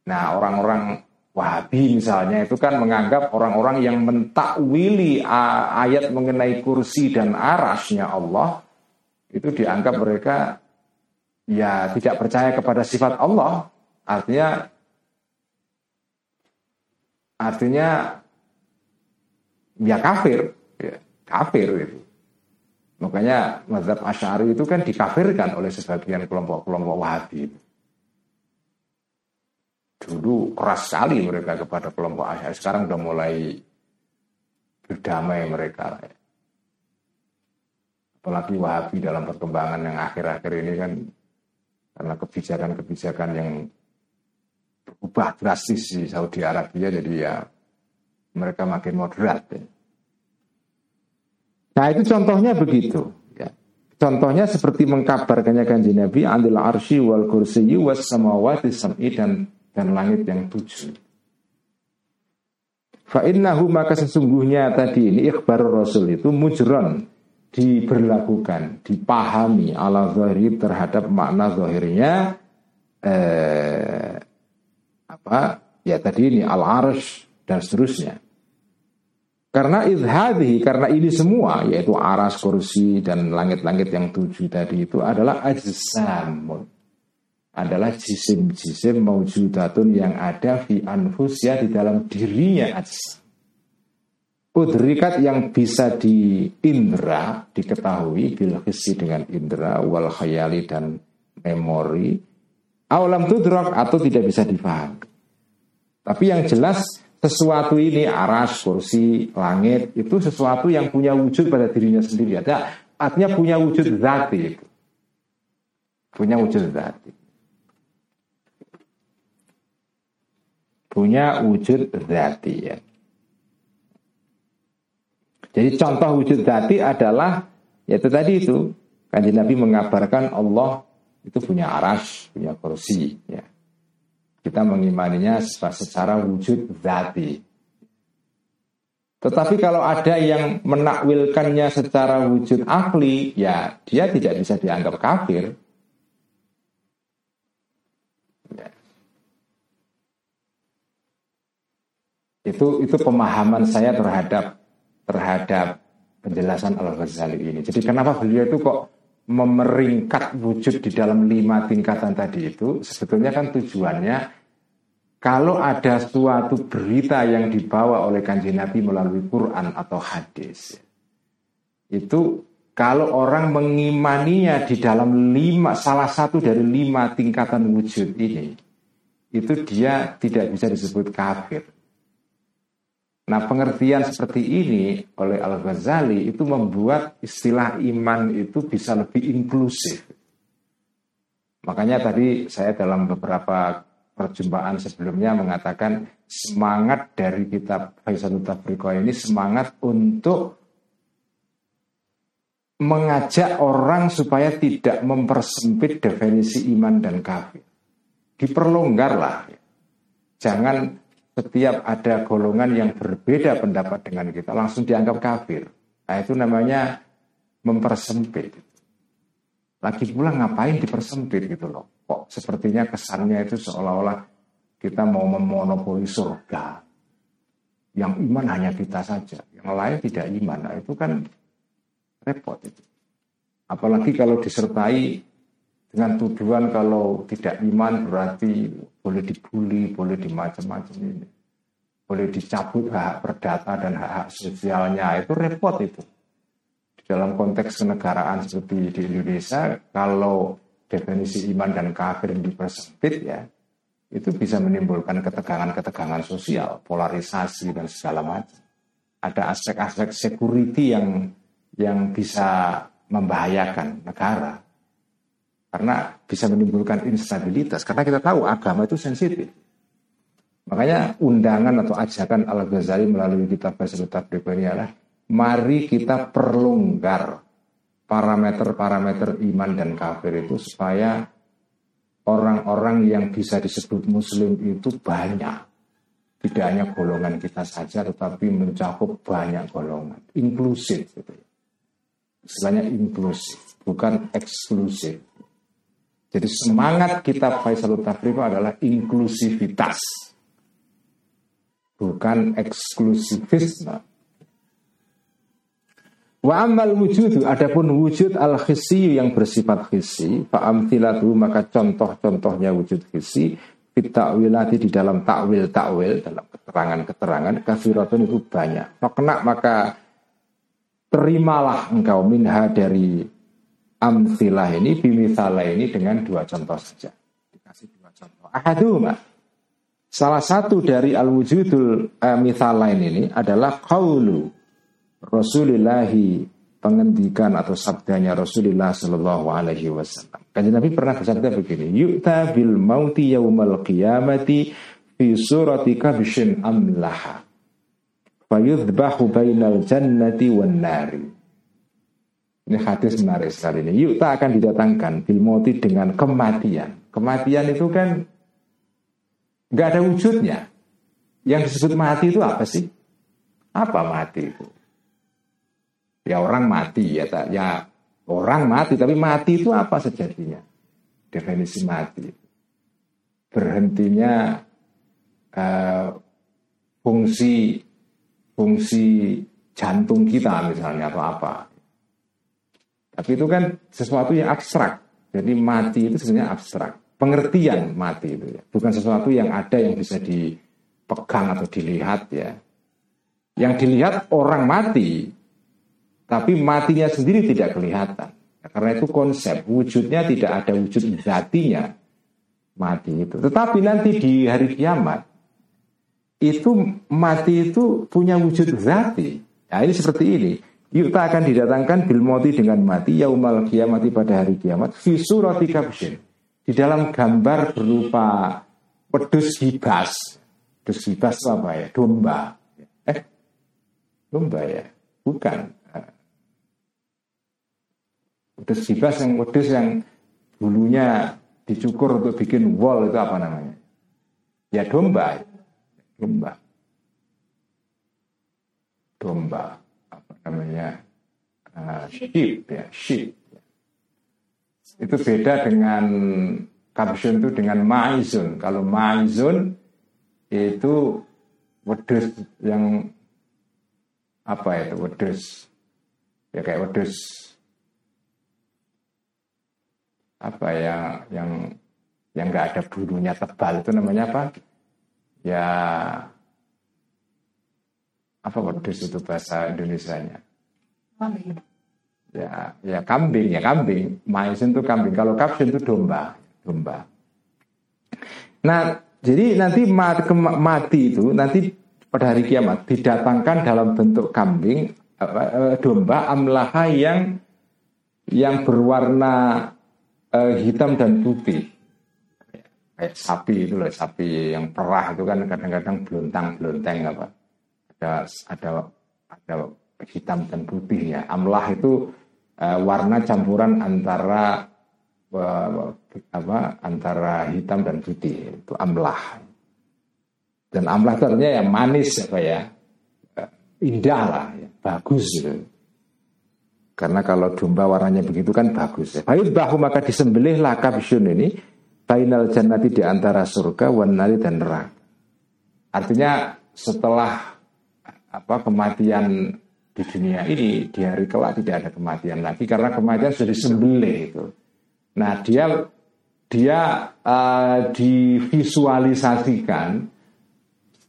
Nah, orang-orang Wahabi misalnya itu kan menganggap orang-orang yang mentakwili ayat mengenai kursi dan arasnya Allah itu dianggap mereka ya tidak percaya kepada sifat Allah. Artinya artinya ya kafir, ya, kafir itu. Makanya mazhab Asy'ari itu kan dikafirkan oleh sebagian kelompok-kelompok Wahabi. Dulu keras sekali mereka kepada kelompok Asy'ari. Sekarang udah mulai berdamai mereka. Apalagi Wahabi dalam perkembangan yang akhir-akhir ini kan karena kebijakan-kebijakan yang berubah drastis di Saudi Arabia jadi ya mereka makin moderat. Ya. Nah itu contohnya begitu. Ya. Contohnya seperti mengkabarkannya kanji Nabi andil arsy wal kursiyi was samawati sam'i dan dan langit yang tujuh. Fa innahu maka sesungguhnya tadi ini ikhbar Rasul itu mujron diberlakukan, dipahami ala zahir terhadap makna zahirnya eh, apa ya tadi ini al arsh dan seterusnya. Karena idhadhi, karena ini semua yaitu aras kursi dan langit-langit yang tujuh tadi itu adalah ajsamun. Adalah jisim-jisim maujudatun yang ada fi anfusya di dalam dirinya. Udrikat yang bisa diindra, diketahui bil dengan indra wal khayali dan memori. Awalam tudrok atau tidak bisa dipahami. Tapi yang jelas sesuatu ini aras, kursi, langit itu sesuatu yang punya wujud pada dirinya sendiri. Ada artinya punya wujud zati itu. Punya wujud zati. Punya wujud zati ya. Jadi contoh wujud zati adalah yaitu tadi itu Kanjeng Nabi mengabarkan Allah itu punya aras, punya kursi ya. Kita mengimaninya secara wujud zati. Tetapi kalau ada yang menakwilkannya secara wujud akli, ya dia tidak bisa dianggap kafir. Itu itu pemahaman saya terhadap terhadap penjelasan Al Ghazali ini. Jadi kenapa beliau itu kok memeringkat wujud di dalam lima tingkatan tadi itu sebetulnya kan tujuannya kalau ada suatu berita yang dibawa oleh kanjeng Nabi melalui Quran atau hadis itu kalau orang mengimaninya di dalam lima salah satu dari lima tingkatan wujud ini itu dia tidak bisa disebut kafir Nah pengertian seperti ini oleh Al-Ghazali itu membuat istilah iman itu bisa lebih inklusif. Makanya tadi saya dalam beberapa perjumpaan sebelumnya mengatakan semangat dari kitab Faisalut Tafriqo ini semangat untuk mengajak orang supaya tidak mempersempit definisi iman dan kafir. Diperlonggarlah. Jangan setiap ada golongan yang berbeda pendapat dengan kita langsung dianggap kafir. Nah, itu namanya mempersempit. Lagi pula ngapain dipersempit gitu loh. Kok sepertinya kesannya itu seolah-olah kita mau memonopoli surga. Yang iman hanya kita saja, yang lain tidak iman. Nah, itu kan repot itu. Apalagi kalau disertai dengan tuduhan kalau tidak iman berarti boleh dibully, boleh dimacam-macam ini. Boleh dicabut hak perdata dan hak-hak sosialnya. Itu repot itu. Di dalam konteks kenegaraan seperti di Indonesia, kalau definisi iman dan kafir yang dipersempit ya, itu bisa menimbulkan ketegangan-ketegangan sosial, polarisasi dan segala macam. Ada aspek-aspek security yang yang bisa membahayakan negara karena bisa menimbulkan instabilitas. Karena kita tahu agama itu sensitif. Makanya undangan atau ajakan Al-Ghazali melalui kitab Tabriq ini adalah mari kita perlonggar parameter-parameter iman dan kafir itu supaya orang-orang yang bisa disebut muslim itu banyak. Tidak hanya golongan kita saja tetapi mencakup banyak golongan. Inklusif gitu. Istilahnya inklusif, bukan eksklusif. Jadi semangat kita Faisal Tafriq adalah inklusivitas. Bukan eksklusivisme. Wa amal wujudu adapun wujud al khisi yang bersifat khisi fa amthilatu maka contoh-contohnya wujud khisi fitakwilati di dalam takwil takwil dalam keterangan-keterangan kafiratun itu banyak. Makna maka terimalah engkau minha dari amsilah ini bimisalah ini dengan dua contoh saja. Dikasih dua contoh. Ahaduma. Salah satu dari al-wujudul uh, lain ini adalah qaulu Rasulillahi pengendikan atau sabdanya Rasulullah Shallallahu Alaihi Wasallam. Kanjeng Nabi pernah bersabda begini, "Yu'ta bil mauti yaumal qiyamati fi surati kabshin amlaha, fayudbahu bainal jannati wan nari." Ini hadis menarik sekali ini. Yuk tak akan didatangkan bilmoti dengan kematian. Kematian itu kan nggak ada wujudnya. Yang disebut mati itu apa sih? Apa mati itu? Ya orang mati ya, tak? ya orang mati, tapi mati itu apa sejatinya? Definisi mati. Berhentinya uh, fungsi fungsi jantung kita misalnya atau apa. Tapi itu kan sesuatu yang abstrak. Jadi mati itu sebenarnya abstrak. Pengertian mati itu ya. Bukan sesuatu yang ada yang bisa dipegang atau dilihat ya. Yang dilihat orang mati, tapi matinya sendiri tidak kelihatan. Karena itu konsep, wujudnya tidak ada wujud zatinya mati itu. Tetapi nanti di hari kiamat, itu mati itu punya wujud zati. Nah ini seperti ini. Yuta akan didatangkan bil mati dengan mati yaumal kiamati pada hari kiamat fi surati kabshin. Di dalam gambar berupa pedus hibas. Pedus hibas apa ya? Domba. Eh, domba ya? Bukan. Pedus hibas yang pedus yang bulunya dicukur untuk bikin wall itu apa namanya? Ya domba. Domba. Domba namanya uh, sheep ya sheep. Itu beda dengan kapsun itu dengan maizun. Kalau maizun itu wedus yang apa itu wedus ya kayak wedus apa ya yang yang nggak ada bulunya tebal itu namanya apa? Ya apa wedus itu bahasa Indonesia-nya? Kambing. Ya, ya kambing ya kambing. Maizen itu kambing. Kalau kapsin itu domba, domba. Nah, jadi nanti mati, itu nanti pada hari kiamat didatangkan dalam bentuk kambing eh, domba amlaha yang yang berwarna uh, hitam dan putih kayak sapi itu loh sapi yang perah itu kan kadang-kadang belontang belonteng apa ada ada ada hitam dan putih ya. Amlah itu uh, warna campuran antara uh, apa antara hitam dan putih itu amlah. Dan amlah artinya yang manis apa ya uh, indah lah, ya, bagus gitu. Karena kalau domba warnanya begitu kan bagus ya. Baik bahu maka disembelihlah kabsyun ini Bainal jannati di antara surga wanari dan neraka. Artinya setelah apa kematian di dunia ini di hari kelak tidak ada kematian lagi karena kematian sudah disembelih itu. Nah dia dia uh, divisualisasikan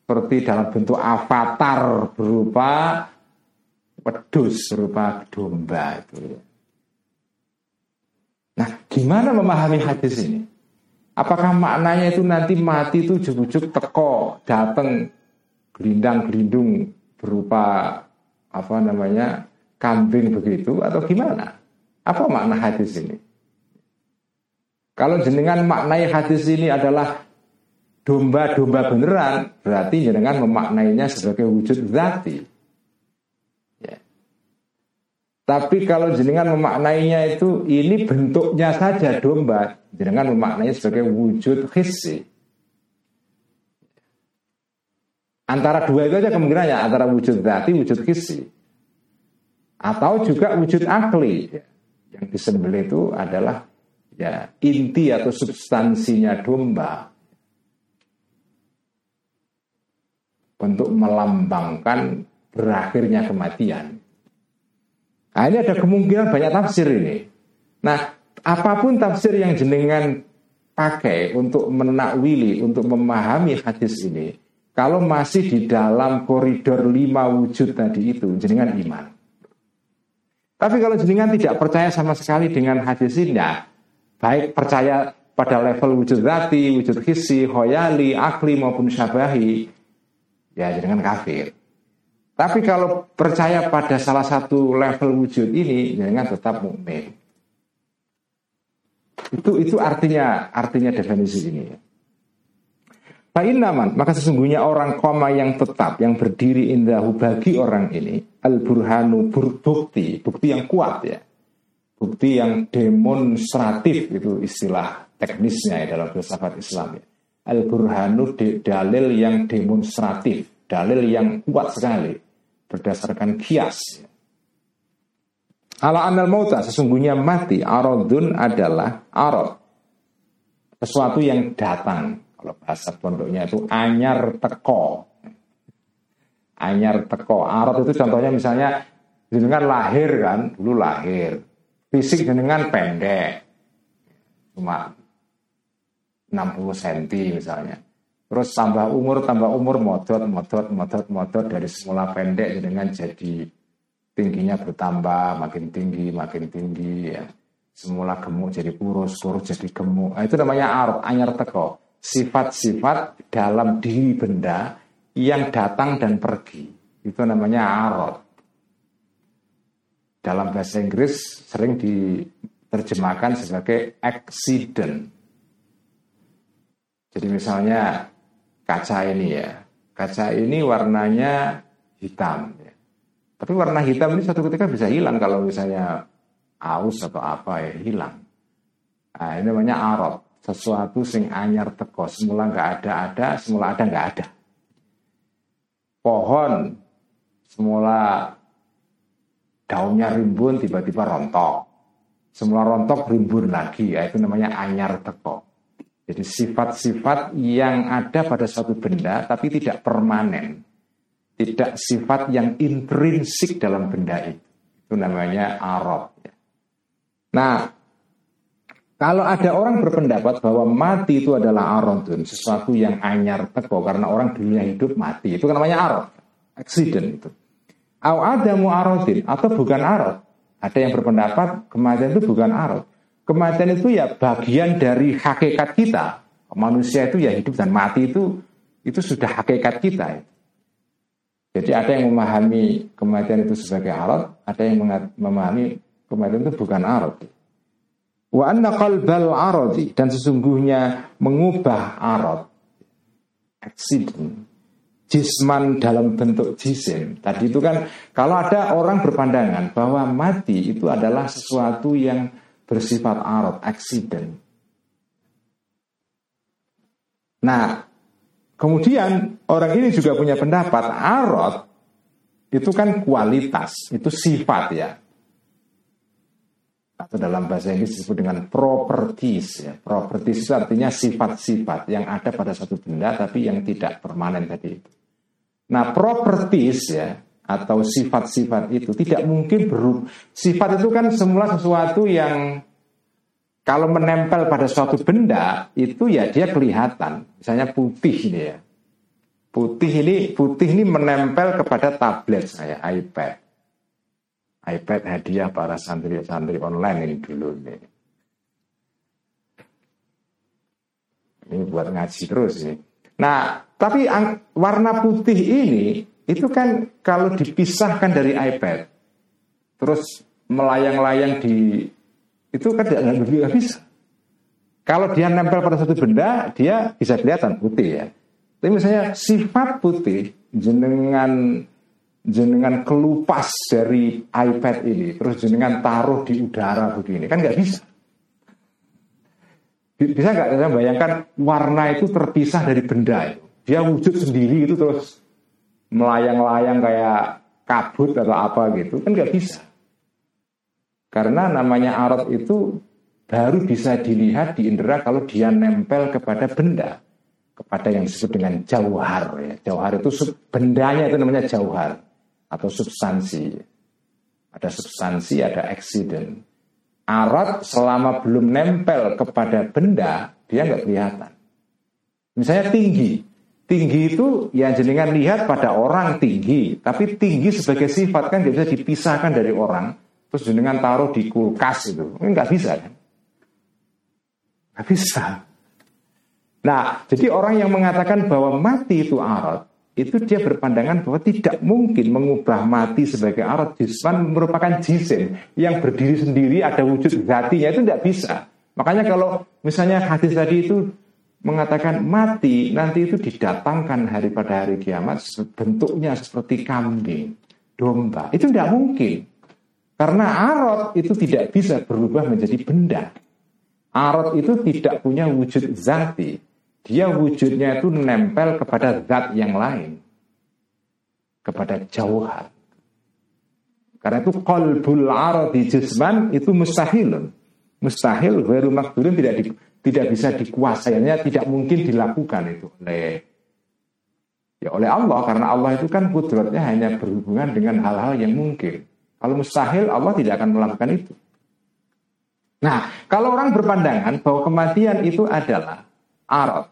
seperti dalam bentuk avatar berupa wedus berupa domba itu. Nah, gimana memahami hadis ini? Apakah maknanya itu nanti mati itu ujuk-ujuk teko, datang gelindang-gelindung berupa apa namanya kambing begitu atau gimana? Apa makna hadis ini? Kalau jenengan maknai hadis ini adalah domba-domba beneran, berarti jenengan memaknainya sebagai wujud zati. Ya. Tapi kalau jenengan memaknainya itu ini bentuknya saja domba, jenengan memaknainya sebagai wujud hissi. Antara dua itu aja kemungkinannya antara wujud dati, wujud kisi. Atau juga wujud akli. Yang disembelih itu adalah ya inti atau substansinya domba. Untuk melambangkan berakhirnya kematian. Nah, ini ada kemungkinan banyak tafsir ini. Nah, apa pun tafsir yang jenengan pakai untuk menakwili, untuk memahami hadis ini, kalau masih di dalam koridor lima wujud tadi itu, jenengan iman. Tapi kalau jenengan tidak percaya sama sekali dengan hadis ini, ya, baik percaya pada level wujud zati, wujud hisi, hoyali, akli maupun syabahi, ya jenengan kafir. Tapi kalau percaya pada salah satu level wujud ini, jenengan tetap mukmin. Itu itu artinya artinya definisi ini. Fa'innaman, maka sesungguhnya orang koma yang tetap, yang berdiri indahu bagi orang ini, al-burhanu bukti, bukti yang kuat ya. Bukti yang demonstratif itu istilah teknisnya ya dalam filsafat Islam ya. Al-burhanu dalil yang demonstratif, dalil yang kuat sekali. berdasarkan kias. Ala anal mauta sesungguhnya mati arodun adalah arod sesuatu yang datang. Kalau bahasa pondoknya itu anyar teko. Anyar teko. Arod itu contohnya misalnya jenengan lahir kan, dulu lahir. Fisik jenengan pendek. Cuma 60 cm misalnya. Terus tambah umur, tambah umur, modot, modot, modot, modot dari semula pendek dengan jadi tingginya bertambah, makin tinggi, makin tinggi ya. Semula gemuk jadi kurus, kurus jadi gemuk. Nah, itu namanya arut, anyar teko. Sifat-sifat dalam diri benda yang datang dan pergi. Itu namanya arut. Dalam bahasa Inggris sering diterjemahkan sebagai accident. Jadi misalnya kaca ini ya. Kaca ini warnanya hitam. Ya. Tapi warna hitam ini satu ketika bisa hilang kalau misalnya aus atau apa ya hilang. Nah, ini namanya arot. Sesuatu sing anyar teko. Semula nggak ada ada, semula ada nggak ada. Pohon semula daunnya rimbun tiba-tiba rontok. Semula rontok rimbun lagi. Ya, itu namanya anyar teko. Jadi sifat-sifat yang ada pada suatu benda tapi tidak permanen. Tidak sifat yang intrinsik dalam benda itu. Itu namanya arot. Nah, kalau ada orang berpendapat bahwa mati itu adalah arodun, sesuatu yang anyar teko karena orang dunia hidup mati, itu namanya arot, accident itu. Au ada mu'arodin atau bukan arot. Ada yang berpendapat kematian itu bukan arot. Kematian itu ya bagian dari hakikat kita. Manusia itu ya hidup dan mati itu itu sudah hakikat kita. Jadi ada yang memahami kematian itu sebagai alat, ada yang memahami kematian itu bukan arat. Wa anna qalbal aradi dan sesungguhnya mengubah arat accident jisman dalam bentuk jisim. Tadi itu kan kalau ada orang berpandangan bahwa mati itu adalah sesuatu yang bersifat arot, accident. Nah, kemudian orang ini juga punya pendapat arot itu kan kualitas, itu sifat ya. Atau dalam bahasa Inggris disebut dengan properties ya. Properties itu artinya sifat-sifat yang ada pada satu benda tapi yang tidak permanen tadi itu. Nah, properties ya atau sifat-sifat itu tidak mungkin berubah. Sifat itu kan semula sesuatu yang kalau menempel pada suatu benda itu ya dia kelihatan. Misalnya putih ini ya. Putih ini putih ini menempel kepada tablet saya, iPad. iPad hadiah para santri-santri online ini dulu ini. Ini buat ngaji terus ini. Nah, tapi warna putih ini itu kan kalau dipisahkan dari iPad, terus melayang-layang di itu kan tidak bisa. Kalau dia nempel pada satu benda, dia bisa kelihatan putih ya. Tapi misalnya sifat putih jenengan jenengan kelupas dari iPad ini, terus jenengan taruh di udara begini, kan nggak bisa. Bisa nggak saya bayangkan warna itu terpisah dari benda itu. Dia wujud sendiri itu terus melayang-layang kayak kabut atau apa gitu kan nggak bisa karena namanya arot itu baru bisa dilihat di indera kalau dia nempel kepada benda kepada yang disebut dengan jauhar ya. jauhar itu bendanya itu namanya jauhar atau substansi ada substansi ada accident arat selama belum nempel kepada benda dia nggak kelihatan misalnya tinggi Tinggi itu yang jenengan lihat pada orang tinggi, tapi tinggi sebagai sifat kan bisa dipisahkan dari orang. Terus jenengan taruh di kulkas itu, ini nggak bisa kan? Nggak bisa. Nah, jadi orang yang mengatakan bahwa mati itu arat, itu dia berpandangan bahwa tidak mungkin mengubah mati sebagai arat jisman merupakan jisim yang berdiri sendiri ada wujud zatinya itu tidak bisa. Makanya kalau misalnya hadis tadi itu mengatakan mati nanti itu didatangkan hari pada hari kiamat bentuknya seperti kambing, domba. Itu tidak mungkin. Karena arot itu tidak bisa berubah menjadi benda. Arot itu tidak punya wujud zati. Dia wujudnya itu nempel kepada zat yang lain. Kepada jauhan. Karena itu qalbul aradi jisman itu mustahil. Mustahil ghairu makdurin tidak di, tidak bisa dikuasainya, tidak mungkin dilakukan itu oleh ya oleh Allah karena Allah itu kan kudratnya hanya berhubungan dengan hal-hal yang mungkin. Kalau mustahil Allah tidak akan melakukan itu. Nah, kalau orang berpandangan bahwa kematian itu adalah arad,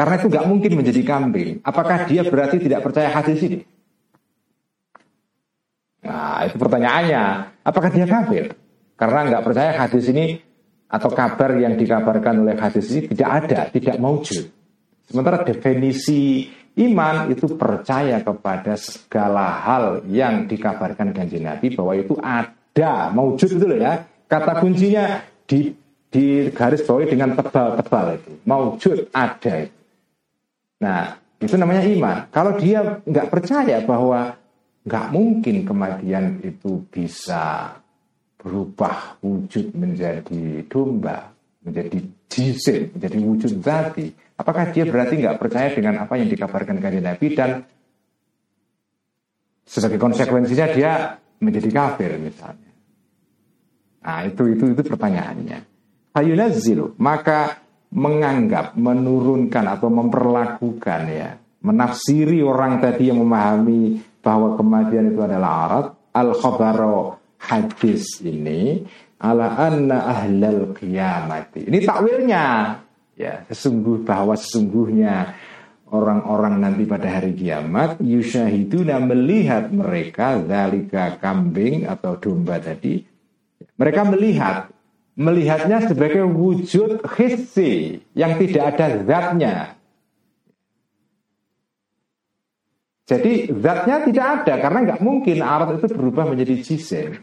karena itu nggak mungkin menjadi kambing, apakah dia berarti tidak percaya hadis ini? Nah, itu pertanyaannya. Apakah dia kafir? Karena nggak percaya hadis ini atau kabar yang dikabarkan oleh hadis ini tidak ada, tidak maujud. Sementara definisi iman itu percaya kepada segala hal yang dikabarkan kanjeng Nabi bahwa itu ada, maujud itu loh ya. Kata kuncinya di di garis bawahi dengan tebal-tebal itu. Maujud ada itu. Nah, itu namanya iman. Kalau dia nggak percaya bahwa nggak mungkin kematian itu bisa berubah wujud menjadi domba, menjadi jisim, menjadi wujud zati. Apakah dia berarti nggak percaya dengan apa yang dikabarkan kanjeng Nabi dan sebagai konsekuensinya dia menjadi kafir misalnya. Nah, itu itu itu pertanyaannya. Hayunazzilu, maka menganggap, menurunkan atau memperlakukan ya, menafsiri orang tadi yang memahami bahwa kematian itu adalah arat, al khabaro hadis ini ala anna ahlal qiyamati. Ini takwilnya. Ya, sesungguh bahwa sesungguhnya orang-orang nanti pada hari kiamat yusyahiduna melihat mereka zalika kambing atau domba tadi mereka melihat, melihatnya sebagai wujud hissi yang tidak ada zatnya. Jadi zatnya tidak ada karena nggak mungkin arat itu berubah menjadi jisim.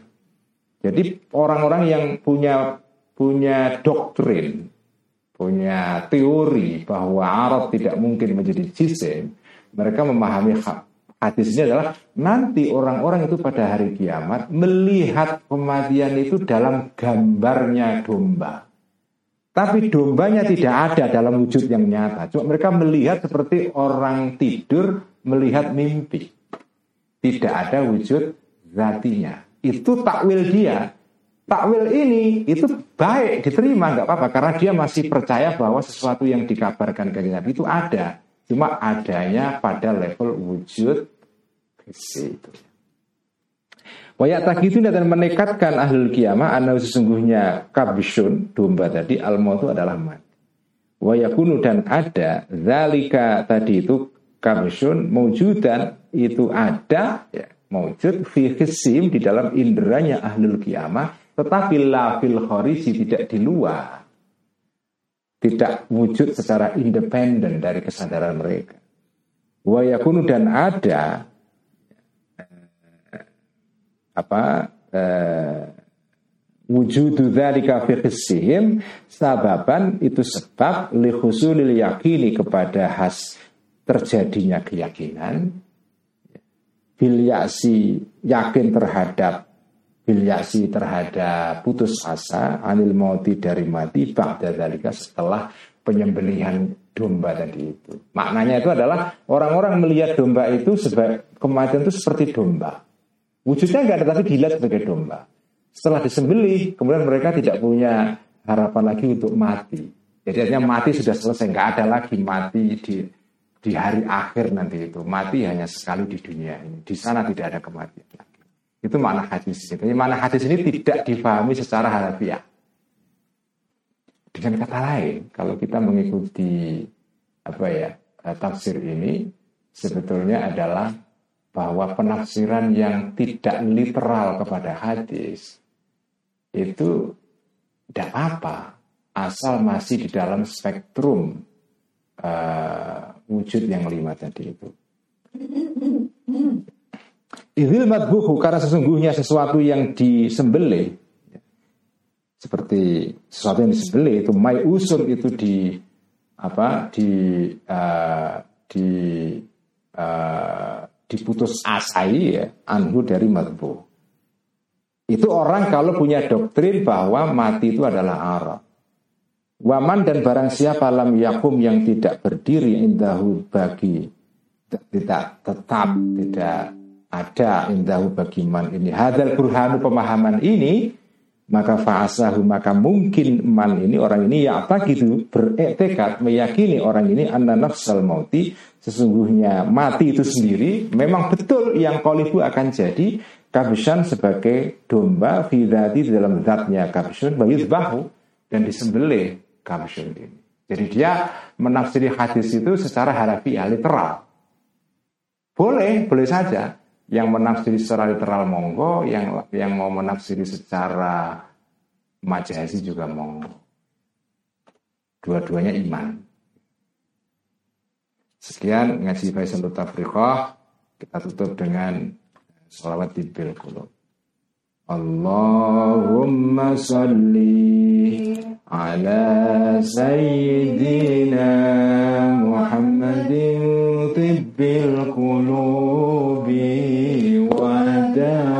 Jadi orang-orang yang punya punya doktrin, punya teori bahwa arat tidak mungkin menjadi jisim, mereka memahami Hadis ini adalah nanti orang-orang itu pada hari kiamat melihat kematian itu dalam gambarnya domba. Tapi dombanya tidak ada dalam wujud yang nyata. Cuma mereka melihat seperti orang tidur melihat mimpi. Tidak ada wujud zatinya. Itu takwil dia. Takwil ini itu baik diterima nggak apa-apa karena dia masih percaya bahwa sesuatu yang dikabarkan ke Nabi itu ada. Cuma adanya pada level wujud fisik itu. Wayak itu dan menekatkan ahlul kiamah anda sesungguhnya kabishun domba tadi al itu adalah mati. Wayakunu dan ada zalika tadi itu kabishun mewujudan itu ada ya, mewujud fi di dalam inderanya ahlul kiamah tetapi la fil tidak di luar tidak wujud secara independen dari kesadaran mereka. Wayakunu dan ada apa eh, wujudu dzalika fi qissihim sababan itu sebab li husulil kepada has terjadinya keyakinan bil yakin terhadap bil terhadap putus asa anil mauti dari mati ba'da dzalika setelah penyembelihan domba tadi itu. Maknanya itu adalah orang-orang melihat domba itu sebagai kematian itu seperti domba. Wujudnya enggak ada tapi dilihat sebagai domba. Setelah disembelih, kemudian mereka tidak punya harapan lagi untuk mati. Jadi artinya mati sudah selesai, enggak ada lagi mati di di hari akhir nanti itu. Mati hanya sekali di dunia ini. Di sana tidak ada kematian. Itu makna hadis. Jadi makna hadis ini tidak difahami secara harfiah. Dengan kata lain, kalau kita mengikuti apa ya tafsir ini sebetulnya adalah bahwa penafsiran yang tidak literal kepada hadis itu tidak apa asal masih di dalam spektrum uh, wujud yang lima tadi itu. Idil madbuhu karena sesungguhnya sesuatu yang disembelih seperti sesuatu yang disembelih itu mai usur itu di apa di uh, di uh, diputus asai ya anhu dari madbu. Itu orang kalau punya doktrin bahwa mati itu adalah arah. Waman dan barang siapa lam yakum yang tidak berdiri indahu bagi tidak tetap tidak ada indahu bagiman ini. Hadal burhanu pemahaman ini maka fa'asahu maka mungkin man ini orang ini ya apa gitu bertekad meyakini orang ini anna nafsal mauti sesungguhnya mati itu sendiri memang betul yang kolibu akan jadi kabshan sebagai domba fidati di dalam zatnya kabshan bayut bahu dan disembelih kabshan ini. Jadi dia menafsiri hadis itu secara harafiah literal. Boleh boleh saja yang menafsiri secara literal monggo, yang yang mau menafsiri secara majasi juga monggo. Dua-duanya iman. Sekian ngaji Faisal Tafriqah. Kita tutup dengan salawat di qulub. Allahumma salli ala sayyidina Muhammadin tibbil down.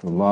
the law.